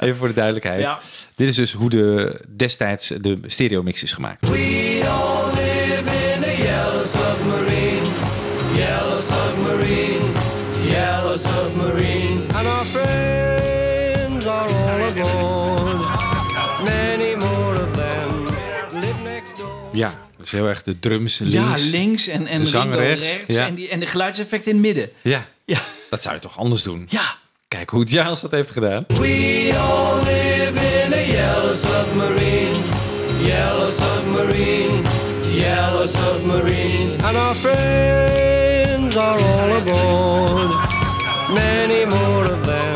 [SPEAKER 1] even voor de duidelijkheid.
[SPEAKER 2] Ja.
[SPEAKER 1] Dit is dus hoe de, destijds de stereo mix is gemaakt.
[SPEAKER 9] We all
[SPEAKER 1] Ja, dus heel erg de drums links.
[SPEAKER 2] Ja, links en, en
[SPEAKER 1] de zang
[SPEAKER 2] Ringo
[SPEAKER 1] rechts.
[SPEAKER 2] rechts.
[SPEAKER 1] ja.
[SPEAKER 2] En, die, en de geluidseffect in het midden.
[SPEAKER 1] ja,
[SPEAKER 2] Ja.
[SPEAKER 1] dat zou je toch anders doen?
[SPEAKER 2] Ja.
[SPEAKER 1] Kijk hoe het Giles dat heeft gedaan.
[SPEAKER 9] We all live in a yellow submarine. Yellow submarine. Yellow submarine.
[SPEAKER 5] And our friends are all aboard. Many more of them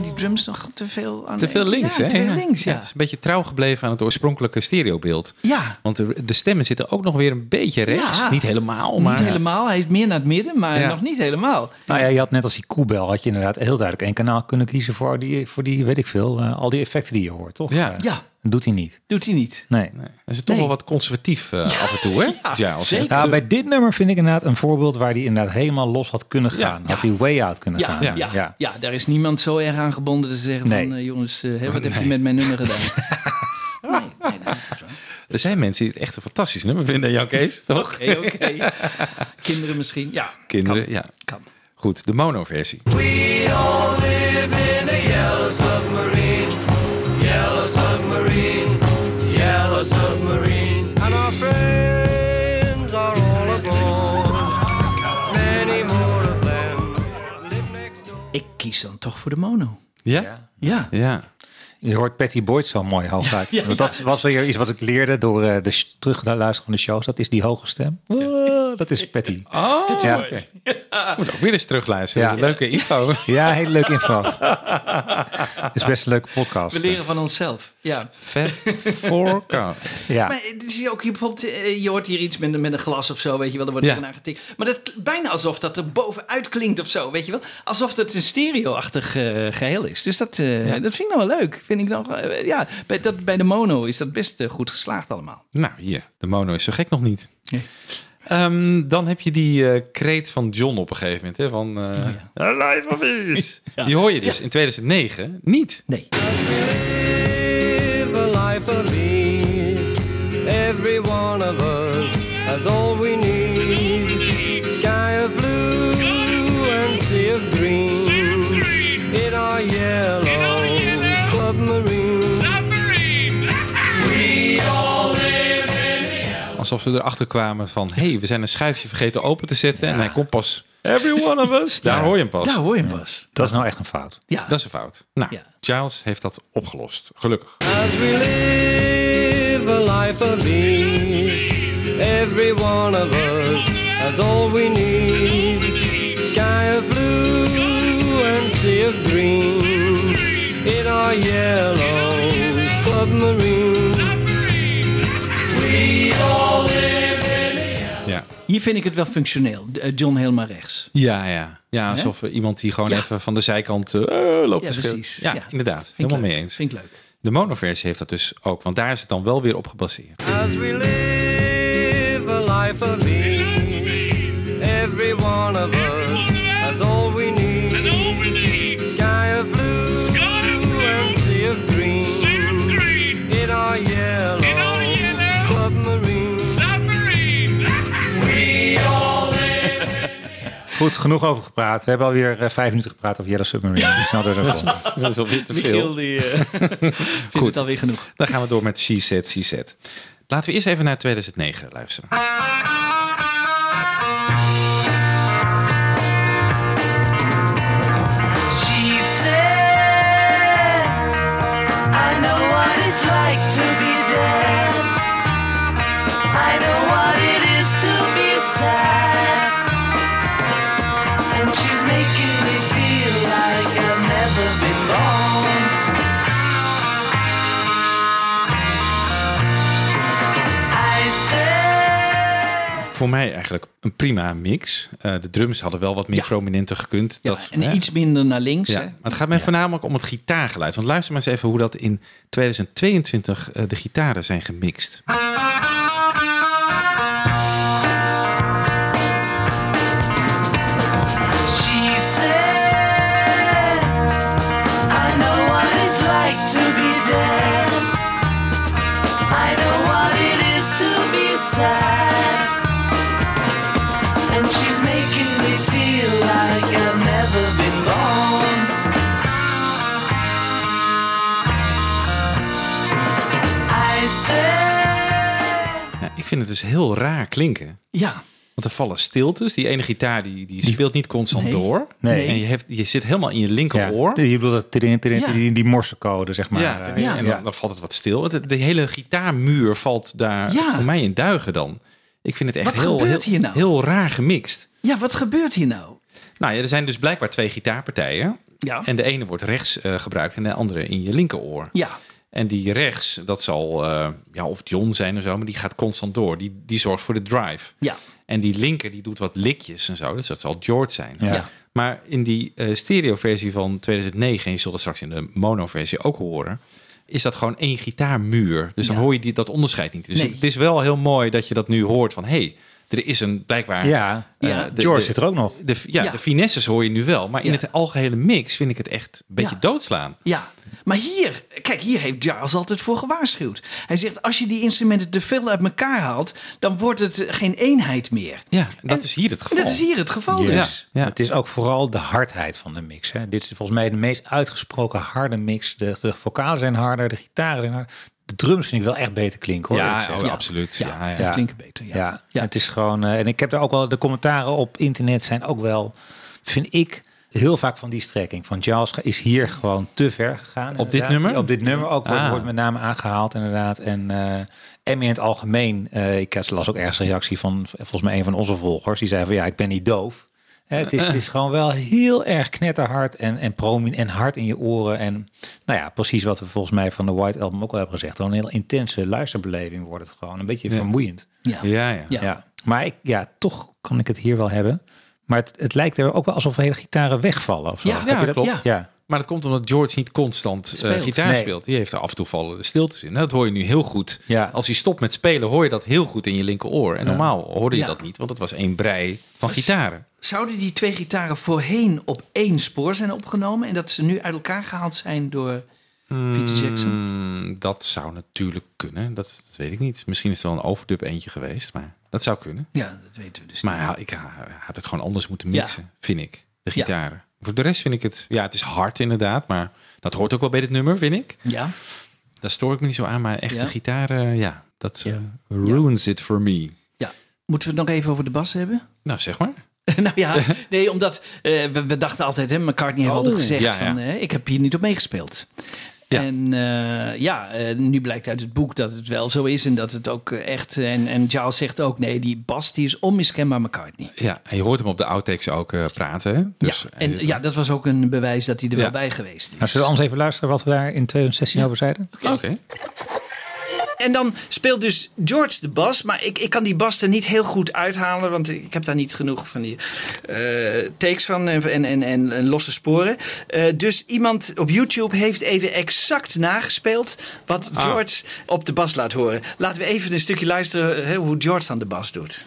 [SPEAKER 2] vind die drums nog te veel aan
[SPEAKER 1] Te veel links,
[SPEAKER 2] ja,
[SPEAKER 1] hè?
[SPEAKER 2] Te veel links, ja.
[SPEAKER 1] Het is een beetje trouw gebleven aan het oorspronkelijke stereobeeld.
[SPEAKER 2] Ja.
[SPEAKER 1] Want de, de stemmen zitten ook nog weer een beetje rechts.
[SPEAKER 2] Ja.
[SPEAKER 1] Niet helemaal, maar...
[SPEAKER 2] Niet helemaal. Hij is meer naar het midden, maar
[SPEAKER 1] Ja.
[SPEAKER 2] nog niet helemaal.
[SPEAKER 3] Nou ja, je had net als die koebel, had je inderdaad heel duidelijk één kanaal kunnen kiezen voor die, voor die weet ik veel, eh, al die effecten die je hoort, toch?
[SPEAKER 1] Ja.
[SPEAKER 2] Ja.
[SPEAKER 3] Doet hij niet.
[SPEAKER 2] Doet hij niet.
[SPEAKER 3] Nee.
[SPEAKER 1] Hij is toch wel wat conservatief eh, af en toe, hè? Giles, hè?
[SPEAKER 3] Nou, bij dit nummer vind ik inderdaad een voorbeeld waar hij inderdaad helemaal los had kunnen gaan. Had hij way out kunnen
[SPEAKER 2] Ja,
[SPEAKER 3] gaan.
[SPEAKER 2] ja, ja. daar is niemand zo erg aan gebonden te zeggen
[SPEAKER 3] Nee.
[SPEAKER 2] van... eh, jongens, hè, wat heb je met mijn nummer gedaan?
[SPEAKER 1] Er zijn mensen die het echt een fantastisch nummer vinden, Jan Kees, toch?
[SPEAKER 2] Oké, oké. Kinderen misschien. Ja,
[SPEAKER 1] Kinderen,
[SPEAKER 2] kan.
[SPEAKER 1] ja.
[SPEAKER 2] Kan.
[SPEAKER 1] Goed, de mono-versie.
[SPEAKER 9] We all live in a
[SPEAKER 2] kies dan toch voor de mono.
[SPEAKER 1] Ja?
[SPEAKER 2] Ja.
[SPEAKER 1] Ja.
[SPEAKER 3] Je hoort Patty Boyd zo mooi hoog uit.
[SPEAKER 2] Ja,
[SPEAKER 3] dat was weer iets wat ik leerde door eh, de terug naar luisteren van de shows. Dat is die hoge stem. Dat is Patty.
[SPEAKER 1] Oh,
[SPEAKER 3] Ja.
[SPEAKER 1] oké. Moet ook weer eens terugluisteren.
[SPEAKER 3] Ja.
[SPEAKER 1] Dat Leuke info.
[SPEAKER 3] Ja, hele leuke info. Het is best een leuke podcast.
[SPEAKER 2] We leren van onszelf. Ja.
[SPEAKER 1] Fab Forecast.
[SPEAKER 3] Ja.
[SPEAKER 2] Maar het is ook hier bijvoorbeeld, eh, je hoort hier iets met, een- met een glas of zo, weet je wel, er wordt
[SPEAKER 1] Ja.
[SPEAKER 2] getikt. Maar dat bijna alsof dat er bovenuit klinkt of zo, weet je wel. Alsof het een stereo-achtig eh, geheel is. Dus dat, eh, dat vind ik nou wel leuk. Vind ik nog, eh, ja, bij, dat, bij de mono is dat best eh, goed geslaagd allemaal.
[SPEAKER 1] Nou, hier. De mono is zo gek nog niet.
[SPEAKER 2] Nee.
[SPEAKER 1] Ehm, dan heb je die eh kreet van John op een gegeven moment. Hè, van eh Life of Is. Die hoor je dus in 2009 niet.
[SPEAKER 2] Nee.
[SPEAKER 5] Live a life of ease. Every one of us has all we need. Sky of blue and sea of green. In our yellow
[SPEAKER 1] Alsof ze erachter kwamen van... hé, hey, we zijn een schuifje vergeten open te zetten. En hij komt pas... Every one of us. Daar
[SPEAKER 3] Ja.
[SPEAKER 1] hoor je hem pas.
[SPEAKER 2] Daar hoor je hem pas.
[SPEAKER 3] Dat is nou echt een fout.
[SPEAKER 2] Ja.
[SPEAKER 1] Dat is een fout. Nou,
[SPEAKER 2] Ja.
[SPEAKER 1] Giles heeft dat opgelost. Gelukkig.
[SPEAKER 5] As we live a life of ease, every one of us has all we need. Sky of blue and sea of green in our yellow submarine.
[SPEAKER 1] Ja.
[SPEAKER 2] Hier vind ik het wel functioneel. Eh, John helemaal rechts.
[SPEAKER 1] Ja, ja. Ja, alsof eh, iemand die gewoon
[SPEAKER 2] Ja.
[SPEAKER 1] even van de zijkant eh, loopt
[SPEAKER 2] Ja,
[SPEAKER 1] te schreeuwen.
[SPEAKER 2] precies.
[SPEAKER 1] Ja,
[SPEAKER 2] Ja.
[SPEAKER 1] inderdaad.
[SPEAKER 2] Vind ik
[SPEAKER 1] Helemaal
[SPEAKER 2] leuk.
[SPEAKER 1] mee eens.
[SPEAKER 2] Vind ik leuk.
[SPEAKER 1] De monoversie heeft dat dus ook. Want daar is het dan wel weer op gebaseerd.
[SPEAKER 5] As we live a life of ease,
[SPEAKER 3] Goed, genoeg over gepraat. We hebben alweer eh, vijf minuten gepraat over Yellow Submarine. Snel door de
[SPEAKER 1] Dat is alweer te
[SPEAKER 2] Michiel
[SPEAKER 1] veel.
[SPEAKER 2] die, eh, vindt het alweer genoeg.
[SPEAKER 1] Dan gaan we door met She Said, She Said. Laten we eerst even naar 2009 luisteren. Voor mij eigenlijk een prima mix. Eh, de drums hadden wel wat meer prominenter gekund.
[SPEAKER 2] Ja,
[SPEAKER 1] dat,
[SPEAKER 2] en
[SPEAKER 1] hè?
[SPEAKER 2] iets minder naar links.
[SPEAKER 1] Ja,
[SPEAKER 2] hè?
[SPEAKER 1] maar het gaat mij voornamelijk om het gitaargeluid. Want luister maar eens even hoe dat in 2022 eh, de gitaren zijn gemixt. Vind het dus heel raar klinken.
[SPEAKER 2] Ja.
[SPEAKER 1] Want er vallen stiltes. Die ene gitaar die, die speelt niet constant
[SPEAKER 2] Nee.
[SPEAKER 1] door.
[SPEAKER 3] Nee.
[SPEAKER 1] En je, heeft, je zit helemaal in je linkeroor.
[SPEAKER 3] Ja, je bedoelt dat tidin,
[SPEAKER 2] Ja.
[SPEAKER 3] tidin, die morsecode, zeg maar.
[SPEAKER 1] Ja, en dan, dan valt het wat stil. De hele gitaarmuur valt daar
[SPEAKER 2] Ja.
[SPEAKER 1] voor mij in duigen dan. Ik vind het echt
[SPEAKER 2] Wat
[SPEAKER 1] heel,
[SPEAKER 2] gebeurt
[SPEAKER 1] heel,
[SPEAKER 2] hier nou?
[SPEAKER 1] heel raar gemixt.
[SPEAKER 2] Ja, wat gebeurt hier nou?
[SPEAKER 1] Nou ja, er zijn dus blijkbaar twee gitaarpartijen.
[SPEAKER 2] Ja.
[SPEAKER 1] En de ene wordt rechts eh, gebruikt en de andere in je linkeroor.
[SPEAKER 2] Ja.
[SPEAKER 1] En die rechts, dat zal eh, ja, of John zijn of zo, maar die gaat constant door. Die, die zorgt voor de drive.
[SPEAKER 2] Ja.
[SPEAKER 1] En die linker die doet wat likjes en zo. Dus dat zal George zijn.
[SPEAKER 3] Ja. Ja.
[SPEAKER 1] Maar in die eh stereo-versie van 2009, en je zult het straks in de mono-versie ook horen, is dat gewoon één gitaarmuur. Dus dan hoor je die, dat onderscheid niet. Dus
[SPEAKER 2] Nee.
[SPEAKER 1] het is wel heel mooi dat je dat nu hoort van... hé, hey, er is een blijkbaar...
[SPEAKER 3] Ja,
[SPEAKER 1] eh,
[SPEAKER 2] Ja.
[SPEAKER 1] de-
[SPEAKER 3] George
[SPEAKER 1] de-
[SPEAKER 3] zit er ook nog.
[SPEAKER 1] De, ja,
[SPEAKER 2] Ja.
[SPEAKER 1] de finesses hoor je nu wel. Maar in
[SPEAKER 2] Ja.
[SPEAKER 1] het algehele mix vind ik het echt een beetje
[SPEAKER 2] Ja.
[SPEAKER 1] doodslaan.
[SPEAKER 2] Ja, maar hier, kijk, hier heeft Giles altijd voor gewaarschuwd. Hij zegt, als je die instrumenten te veel uit elkaar haalt, dan wordt het geen eenheid meer.
[SPEAKER 1] Ja, dat
[SPEAKER 2] En-
[SPEAKER 1] is hier het geval.
[SPEAKER 2] dat is hier het geval
[SPEAKER 1] Ja.
[SPEAKER 2] dus.
[SPEAKER 1] Ja.
[SPEAKER 3] Het is ook vooral de hardheid van de mix. Hè. Dit is volgens mij de meest uitgesproken harde mix. De, de vocalen zijn harder, de gitaren zijn harder. De drums vind ik wel echt beter klinken. Hoor,
[SPEAKER 1] Ja, oh, absoluut. Ja, ja,
[SPEAKER 2] Ja, klinken beter. Ja.
[SPEAKER 3] Ja,
[SPEAKER 2] Ja.
[SPEAKER 3] het is gewoon. eh, en ik heb er ook wel. De commentaren op internet zijn ook wel. Vind ik heel vaak van die strekking. Van Giles is hier gewoon te ver gegaan.
[SPEAKER 1] Op dit nummer?
[SPEAKER 3] Op dit nummer ook wordt,
[SPEAKER 1] Ah.
[SPEAKER 3] wordt met name aangehaald, inderdaad. En eh Emmy in het algemeen. eh, ik las ook ergens een reactie van volgens mij een van onze volgers. Die zei van ja, ik ben niet doof. Hè, het, is, het is gewoon wel heel erg knetterhard en, en, promin en hard in je oren. En nou ja, precies wat we volgens mij van de White Album ook al hebben gezegd. Gewoon een heel intense luisterbeleving wordt het gewoon. Een beetje vermoeiend.
[SPEAKER 2] Ja.
[SPEAKER 1] Ja, ja.
[SPEAKER 2] Ja.
[SPEAKER 3] Ja. Maar ik, ja, toch kan ik het hier wel hebben. Maar het, het lijkt er ook wel alsof hele gitaren wegvallen. Of zo.
[SPEAKER 2] Ja,
[SPEAKER 3] Heb
[SPEAKER 1] ja,
[SPEAKER 3] je dat?
[SPEAKER 1] klopt.
[SPEAKER 3] Ja.
[SPEAKER 1] Maar dat komt omdat George niet constant eh, gitaar
[SPEAKER 3] Nee.
[SPEAKER 1] speelt. Die heeft er af en toe vallen de stiltes in. Dat hoor je nu heel goed.
[SPEAKER 3] Ja.
[SPEAKER 1] Als hij stopt met spelen, hoor je dat heel goed in je linkeroor. En normaal hoorde je
[SPEAKER 2] Ja.
[SPEAKER 1] dat niet, want het was één brei van gitaren.
[SPEAKER 2] Zouden die twee gitaren voorheen op één spoor zijn opgenomen en dat ze nu uit elkaar gehaald zijn door Peter Jackson?
[SPEAKER 1] Mm, dat zou natuurlijk kunnen. Dat, dat weet ik niet. Misschien is het wel een overdub eentje geweest, maar dat zou kunnen.
[SPEAKER 2] Ja, dat weten we dus
[SPEAKER 1] Maar ik, had het gewoon anders moeten
[SPEAKER 2] Ja.
[SPEAKER 1] mixen, vind ik. De
[SPEAKER 2] Ja.
[SPEAKER 1] gitaren. Voor de rest vind ik het... Ja, het is hard inderdaad, maar dat hoort ook wel bij dit nummer, vind ik.
[SPEAKER 2] Ja,
[SPEAKER 1] Daar stoor ik me niet zo aan, maar echte gitaren, ja, dat eh, ruins it for me.
[SPEAKER 2] ja. Moeten we het nog even over de bas hebben?
[SPEAKER 1] Nou, zeg maar.
[SPEAKER 2] nou ja, nee, omdat eh, we, we dachten altijd, hè, McCartney heeft
[SPEAKER 1] Oh,
[SPEAKER 2] altijd gezegd
[SPEAKER 1] ja,
[SPEAKER 2] van, eh, ik heb hier niet op meegespeeld.
[SPEAKER 1] Ja.
[SPEAKER 2] En eh, ja, eh, nu blijkt uit het boek dat het wel zo is en dat het ook eh, echt... En, en Giles zegt ook, nee, die bas die is onmiskenbaar McCartney.
[SPEAKER 1] Ja, en je hoort hem op de outtakes ook eh, praten. Hè? Dus,
[SPEAKER 2] ja, en ja, dat was ook een bewijs dat hij er
[SPEAKER 1] Ja.
[SPEAKER 2] wel bij geweest is.
[SPEAKER 3] Nou, zullen we anders even luisteren wat we daar in 2016 over zeiden?
[SPEAKER 1] Oké.
[SPEAKER 2] En dan speelt dus George de bas. Maar ik, ik kan die bas er niet heel goed uithalen. Want ik heb daar niet genoeg van die eh, takes van en, en, en, en, en losse sporen. Eh, dus iemand op YouTube heeft even exact nagespeeld. Wat
[SPEAKER 1] Ah.
[SPEAKER 2] George op de bas laat horen. Laten we even een stukje luisteren hè, hoe George dan de bas doet.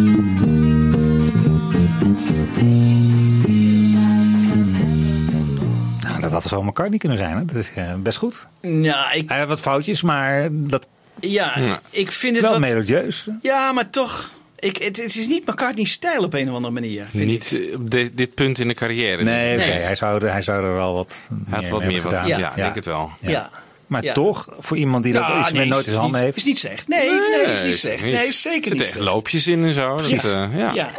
[SPEAKER 3] had zo McCartney kunnen zijn. Hè? Dat is eh, best goed.
[SPEAKER 2] Ja, ik,
[SPEAKER 3] Hij had wat foutjes, maar dat
[SPEAKER 2] ja, ik vind het
[SPEAKER 3] wel
[SPEAKER 2] wat...
[SPEAKER 3] melodieus.
[SPEAKER 2] Ja, maar toch... Ik, het, het is niet McCartney's stijl op een of andere manier. Vind ik.
[SPEAKER 1] Niet eh, op dit, dit punt in de carrière.
[SPEAKER 3] Nee, hij, zou, er- hij zou er wel wat
[SPEAKER 1] Hij had
[SPEAKER 3] meer
[SPEAKER 1] wat
[SPEAKER 3] mee
[SPEAKER 1] meer wat.
[SPEAKER 3] hebben
[SPEAKER 1] Ja,
[SPEAKER 3] gedaan.
[SPEAKER 1] ik denk het wel.
[SPEAKER 2] Ja.
[SPEAKER 3] Maar
[SPEAKER 2] Ja.
[SPEAKER 3] toch, voor iemand die dat
[SPEAKER 2] Ja,
[SPEAKER 3] instrument
[SPEAKER 2] nee,
[SPEAKER 3] nooit in zijn handen
[SPEAKER 2] niet-
[SPEAKER 3] heeft.
[SPEAKER 2] Is niet slecht. Nee, nee, is niet slecht. Nee, is zeker
[SPEAKER 1] Er
[SPEAKER 2] niet
[SPEAKER 1] zitten echt loopjes in en zo. Dat,
[SPEAKER 2] Ja.
[SPEAKER 1] eh, ja.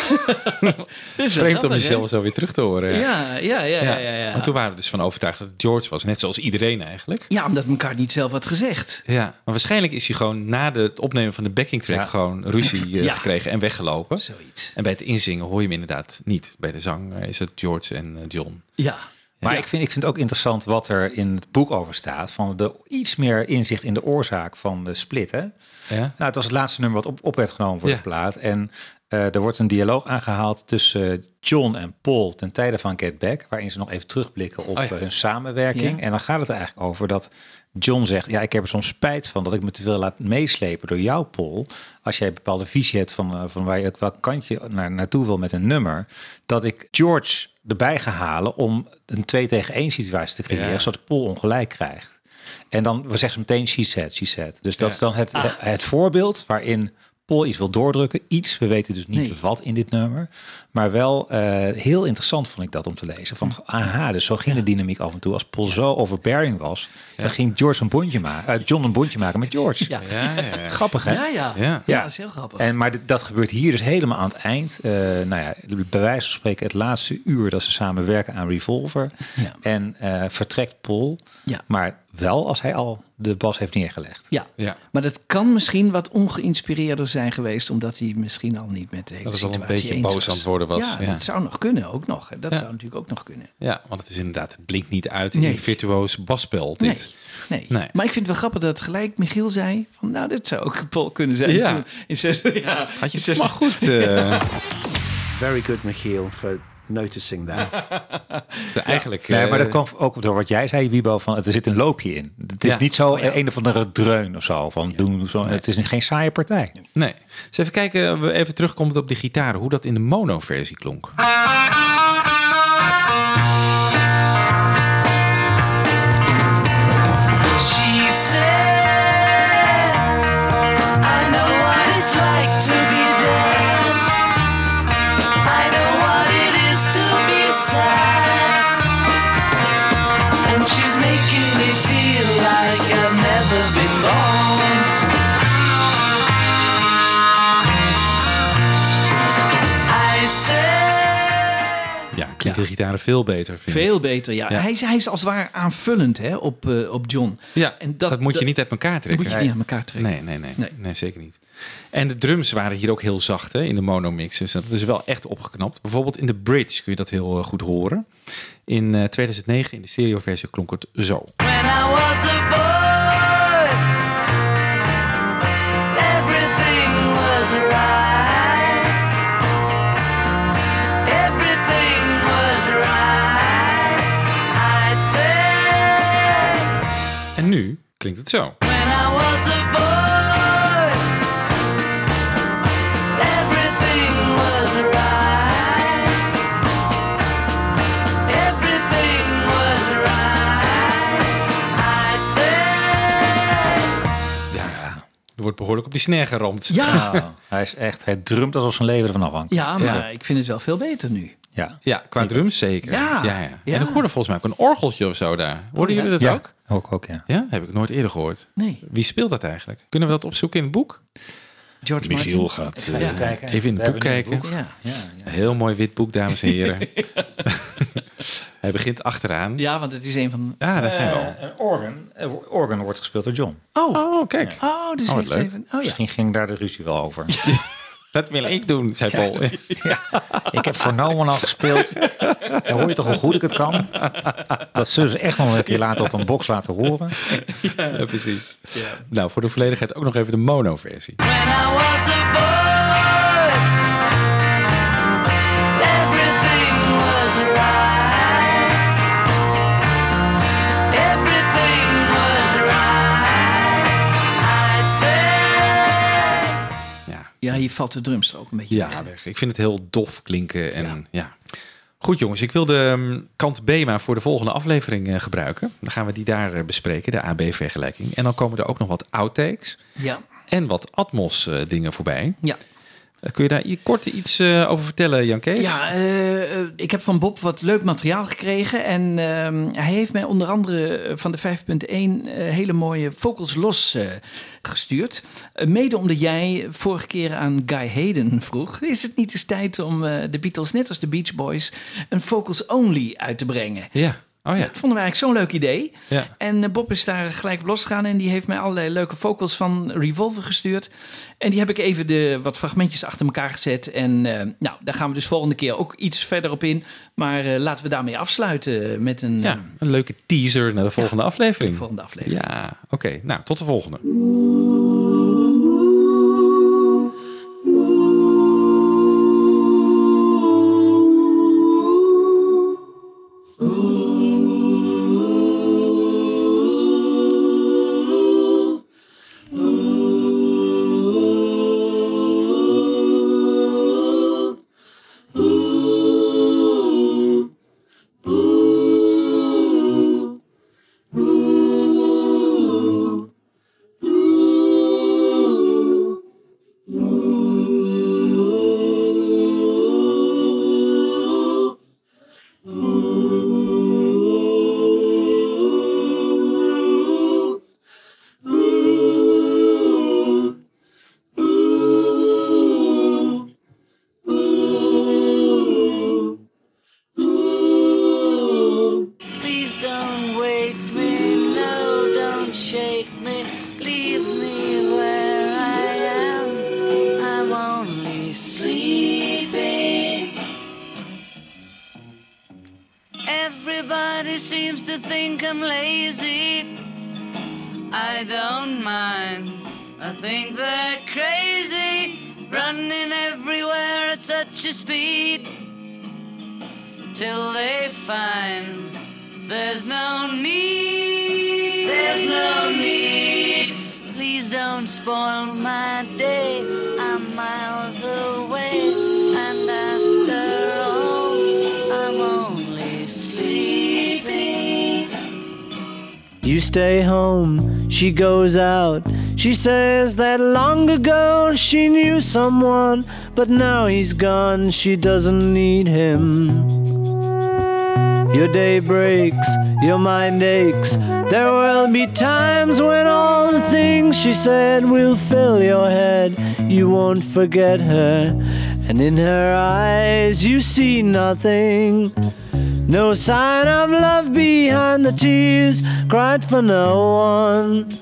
[SPEAKER 2] Wel
[SPEAKER 1] Vreemd om jezelf zo weer terug te horen.
[SPEAKER 2] Ja, ja, ja, ja, ja, ja.
[SPEAKER 1] Maar toen waren we dus van overtuigd dat het George was. Net zoals iedereen eigenlijk.
[SPEAKER 2] Ja, omdat elkaar niet zelf had gezegd.
[SPEAKER 1] Ja. Maar waarschijnlijk is hij gewoon na de- het opnemen van de backing track
[SPEAKER 3] Ja.
[SPEAKER 1] gewoon ruzie eh,
[SPEAKER 2] Ja.
[SPEAKER 1] gekregen en weggelopen.
[SPEAKER 2] Zoiets.
[SPEAKER 1] En bij het inzingen hoor je hem inderdaad niet. Bij de zang eh, is het George en eh, John.
[SPEAKER 2] Ja.
[SPEAKER 3] Maar
[SPEAKER 2] Ja.
[SPEAKER 3] ik, vind, ik vind ook interessant wat er in het boek over staat. Van de iets meer inzicht in de oorzaak van de split. Hè?
[SPEAKER 1] Ja?
[SPEAKER 3] Nou, het was het laatste nummer wat op, op werd genomen voor
[SPEAKER 1] Ja.
[SPEAKER 3] de plaat. En er wordt een dialoog aangehaald tussen eh, John en Paul ten tijde van Get Back. Waarin ze nog even terugblikken op
[SPEAKER 1] Oh ja.
[SPEAKER 3] eh, hun samenwerking.
[SPEAKER 2] Ja.
[SPEAKER 3] En dan gaat het er eigenlijk over dat John zegt... ja, ik heb er soms spijt van dat ik me te veel laat meeslepen door jou, Paul. Als jij een bepaalde visie hebt van, eh, van waar je welk kant je naar, naartoe wil met een nummer. Dat ik George erbij ga halen om een 2 tegen 1 situatie te creëren.
[SPEAKER 1] Ja.
[SPEAKER 3] Zodat Paul ongelijk krijgt. En dan we zeggen ze meteen she said, she said. Dus dat is dan het, het voorbeeld waarin Paul iets wil doordrukken. Iets, we weten dus niet
[SPEAKER 2] Nee.
[SPEAKER 3] wat in dit nummer. Maar wel eh, heel interessant vond ik dat om te lezen. Van, aha, dus zo ging de dynamiek af en toe. Als Paul zo overbearing was, dan ging George een bondje maken, eh, John een bondje maken met George.
[SPEAKER 2] Ja.
[SPEAKER 1] Ja, ja, ja.
[SPEAKER 3] Grappig, hè?
[SPEAKER 2] Ja, ja.
[SPEAKER 1] Ja.
[SPEAKER 2] Ja, dat is heel grappig.
[SPEAKER 3] En, maar dit- dat gebeurt hier dus helemaal aan het eind. Eh, nou ja, bij wijze van spreken het laatste uur dat ze samen werken aan Revolver.
[SPEAKER 2] Ja.
[SPEAKER 3] En eh, vertrekt Paul.
[SPEAKER 2] Ja.
[SPEAKER 3] Maar wel als hij al de bas heeft neergelegd.
[SPEAKER 2] Ja.
[SPEAKER 1] Ja.
[SPEAKER 2] maar dat kan misschien wat ongeïnspireerder zijn geweest, omdat hij misschien al niet met de hele
[SPEAKER 1] Dat is al een
[SPEAKER 2] situatie
[SPEAKER 1] beetje
[SPEAKER 2] eens
[SPEAKER 1] boos aan het worden was,
[SPEAKER 2] Ja,
[SPEAKER 1] ja.
[SPEAKER 2] dat zou nog kunnen, ook nog. Dat
[SPEAKER 1] Ja.
[SPEAKER 2] zou natuurlijk ook nog kunnen.
[SPEAKER 1] Ja, want het is inderdaad, het blinkt niet uit in
[SPEAKER 2] Nee.
[SPEAKER 1] een virtuoos basspel. Dit.
[SPEAKER 2] nee.
[SPEAKER 1] Nee.
[SPEAKER 2] Maar ik vind het wel grappig dat gelijk Michiel zei van, nou, dit zou ook Paul kunnen zijn.
[SPEAKER 1] Ja.
[SPEAKER 2] Toen, in zes, ja,
[SPEAKER 1] Had je het maar goed. eh,
[SPEAKER 14] Very good, Michiel, for noticing that.
[SPEAKER 1] eigenlijk.
[SPEAKER 3] Nee, maar
[SPEAKER 1] eh,
[SPEAKER 3] dat kwam ook door wat jij zei, Wiebo, van er zit een loopje in. Het is
[SPEAKER 1] Ja.
[SPEAKER 3] niet zo een of andere dreun of zo. Van doen, zo. Het is geen saaie partij.
[SPEAKER 1] Nee. Dus even kijken, we even terugkomen op die gitaren, hoe dat in de mono-versie klonk. Klinken de gitaren veel beter. Vind ik.
[SPEAKER 2] Veel beter, ja. Hij, is, hij is als het ware aanvullend hè, op, eh, op John.
[SPEAKER 1] Ja,
[SPEAKER 2] En
[SPEAKER 1] dat, moet je niet uit elkaar trekken.
[SPEAKER 2] moet je niet aan elkaar trekken.
[SPEAKER 1] Nee, nee, nee,
[SPEAKER 2] Nee.
[SPEAKER 1] nee. zeker niet. En de drums waren hier ook heel zacht hè, in de mono-mixes. Dat is wel echt opgeknapt. Bijvoorbeeld in de bridge kun je dat heel eh, goed horen. In eh, 2009 in de stereoversie klonk het zo.
[SPEAKER 9] I said.
[SPEAKER 1] Ja, er wordt behoorlijk op die snare geramd.
[SPEAKER 2] Ja,
[SPEAKER 3] hij is echt, hij drumt alsof zijn leven ervan afhangt.
[SPEAKER 2] ja maar
[SPEAKER 1] Ja.
[SPEAKER 2] ik vind het wel veel beter nu.
[SPEAKER 3] Ja.
[SPEAKER 1] Ja, qua drums zeker.
[SPEAKER 2] Ja,
[SPEAKER 1] ja, ja.
[SPEAKER 2] ja.
[SPEAKER 1] En ik hoorde volgens mij ook een orgeltje of zo daar. Hoorden
[SPEAKER 2] ja?
[SPEAKER 1] jullie dat
[SPEAKER 3] Ja,
[SPEAKER 1] ook?
[SPEAKER 3] ook, ook ja.
[SPEAKER 1] Ja, heb ik nooit eerder gehoord.
[SPEAKER 2] Nee.
[SPEAKER 1] Wie speelt dat eigenlijk? Kunnen we dat opzoeken in het boek?
[SPEAKER 2] George
[SPEAKER 1] Michiel
[SPEAKER 2] Martin.
[SPEAKER 1] gaat
[SPEAKER 3] Even
[SPEAKER 1] eh,
[SPEAKER 3] kijken.
[SPEAKER 1] even in
[SPEAKER 3] We
[SPEAKER 1] het boek kijken.
[SPEAKER 2] Ja.
[SPEAKER 3] Ja, ja.
[SPEAKER 1] Heel mooi wit boek, dames en heren. Hij begint achteraan.
[SPEAKER 2] ja, want het is een van...
[SPEAKER 1] Ah, daar zijn we al.
[SPEAKER 3] Eh, een organ, eh, organ wordt gespeeld door John.
[SPEAKER 2] Oh,
[SPEAKER 1] Oh, kijk.
[SPEAKER 2] oh dus
[SPEAKER 1] Oh, wat
[SPEAKER 2] heeft
[SPEAKER 1] leuk.
[SPEAKER 2] even... Oh ja.
[SPEAKER 3] Misschien ging daar de ruzie wel over.
[SPEAKER 1] Dat wil ik doen, zei Paul.
[SPEAKER 3] Ik heb voor No One al gespeeld. Dan hoor je toch hoe goed ik het kan. Dat zullen ze echt nog een keer later op een box laten horen.
[SPEAKER 1] Ja, precies. Nou, voor de volledigheid ook nog even de mono-versie. Ja,
[SPEAKER 2] hier valt de drumstrook een beetje
[SPEAKER 1] ja
[SPEAKER 2] weg.
[SPEAKER 1] weg. Ik vind het heel dof klinken. En, ja. Goed jongens, ik wil de mm, kant B maar voor de volgende aflevering eh, gebruiken. Dan gaan we die daar eh, bespreken, de AB-vergelijking. En dan komen er ook nog wat outtakes
[SPEAKER 2] Ja.
[SPEAKER 1] en wat Atmos-dingen voorbij.
[SPEAKER 2] Ja.
[SPEAKER 1] Eh, kun je daar kort iets eh, over vertellen, Jan Kees?
[SPEAKER 2] Ja, eh, ik heb van Bob wat leuk materiaal gekregen. En ehm, hij heeft mij onder andere van de 5.1 eh, hele mooie Vocals Los gestuurd. Mede omdat jij vorige keer aan Guy Hayden vroeg... is het niet eens tijd om de Beatles, net als de Beach Boys... een Vocals Only uit te brengen?
[SPEAKER 1] Ja. Oh ja.
[SPEAKER 2] Dat vonden we eigenlijk zo'n leuk idee.
[SPEAKER 1] Ja.
[SPEAKER 2] En eh, Bob is daar gelijk op losgegaan en die heeft mij allerlei leuke vocals van Revolver gestuurd. En die heb ik even de wat fragmentjes achter elkaar gezet. En eh, nou, daar gaan we dus volgende keer ook iets verder op in. Maar eh, laten we daarmee afsluiten met een
[SPEAKER 1] Ja, een leuke teaser naar de volgende aflevering.
[SPEAKER 2] de volgende aflevering.
[SPEAKER 1] Ja, oké. Nou, tot de volgende.
[SPEAKER 13] Someone, but now he's gone, she doesn't need him. Your day breaks, your mind aches. There will be times when all the things she said will fill your head. You won't forget her, and in her eyes you see nothing. No sign of love behind the tears cried for no one.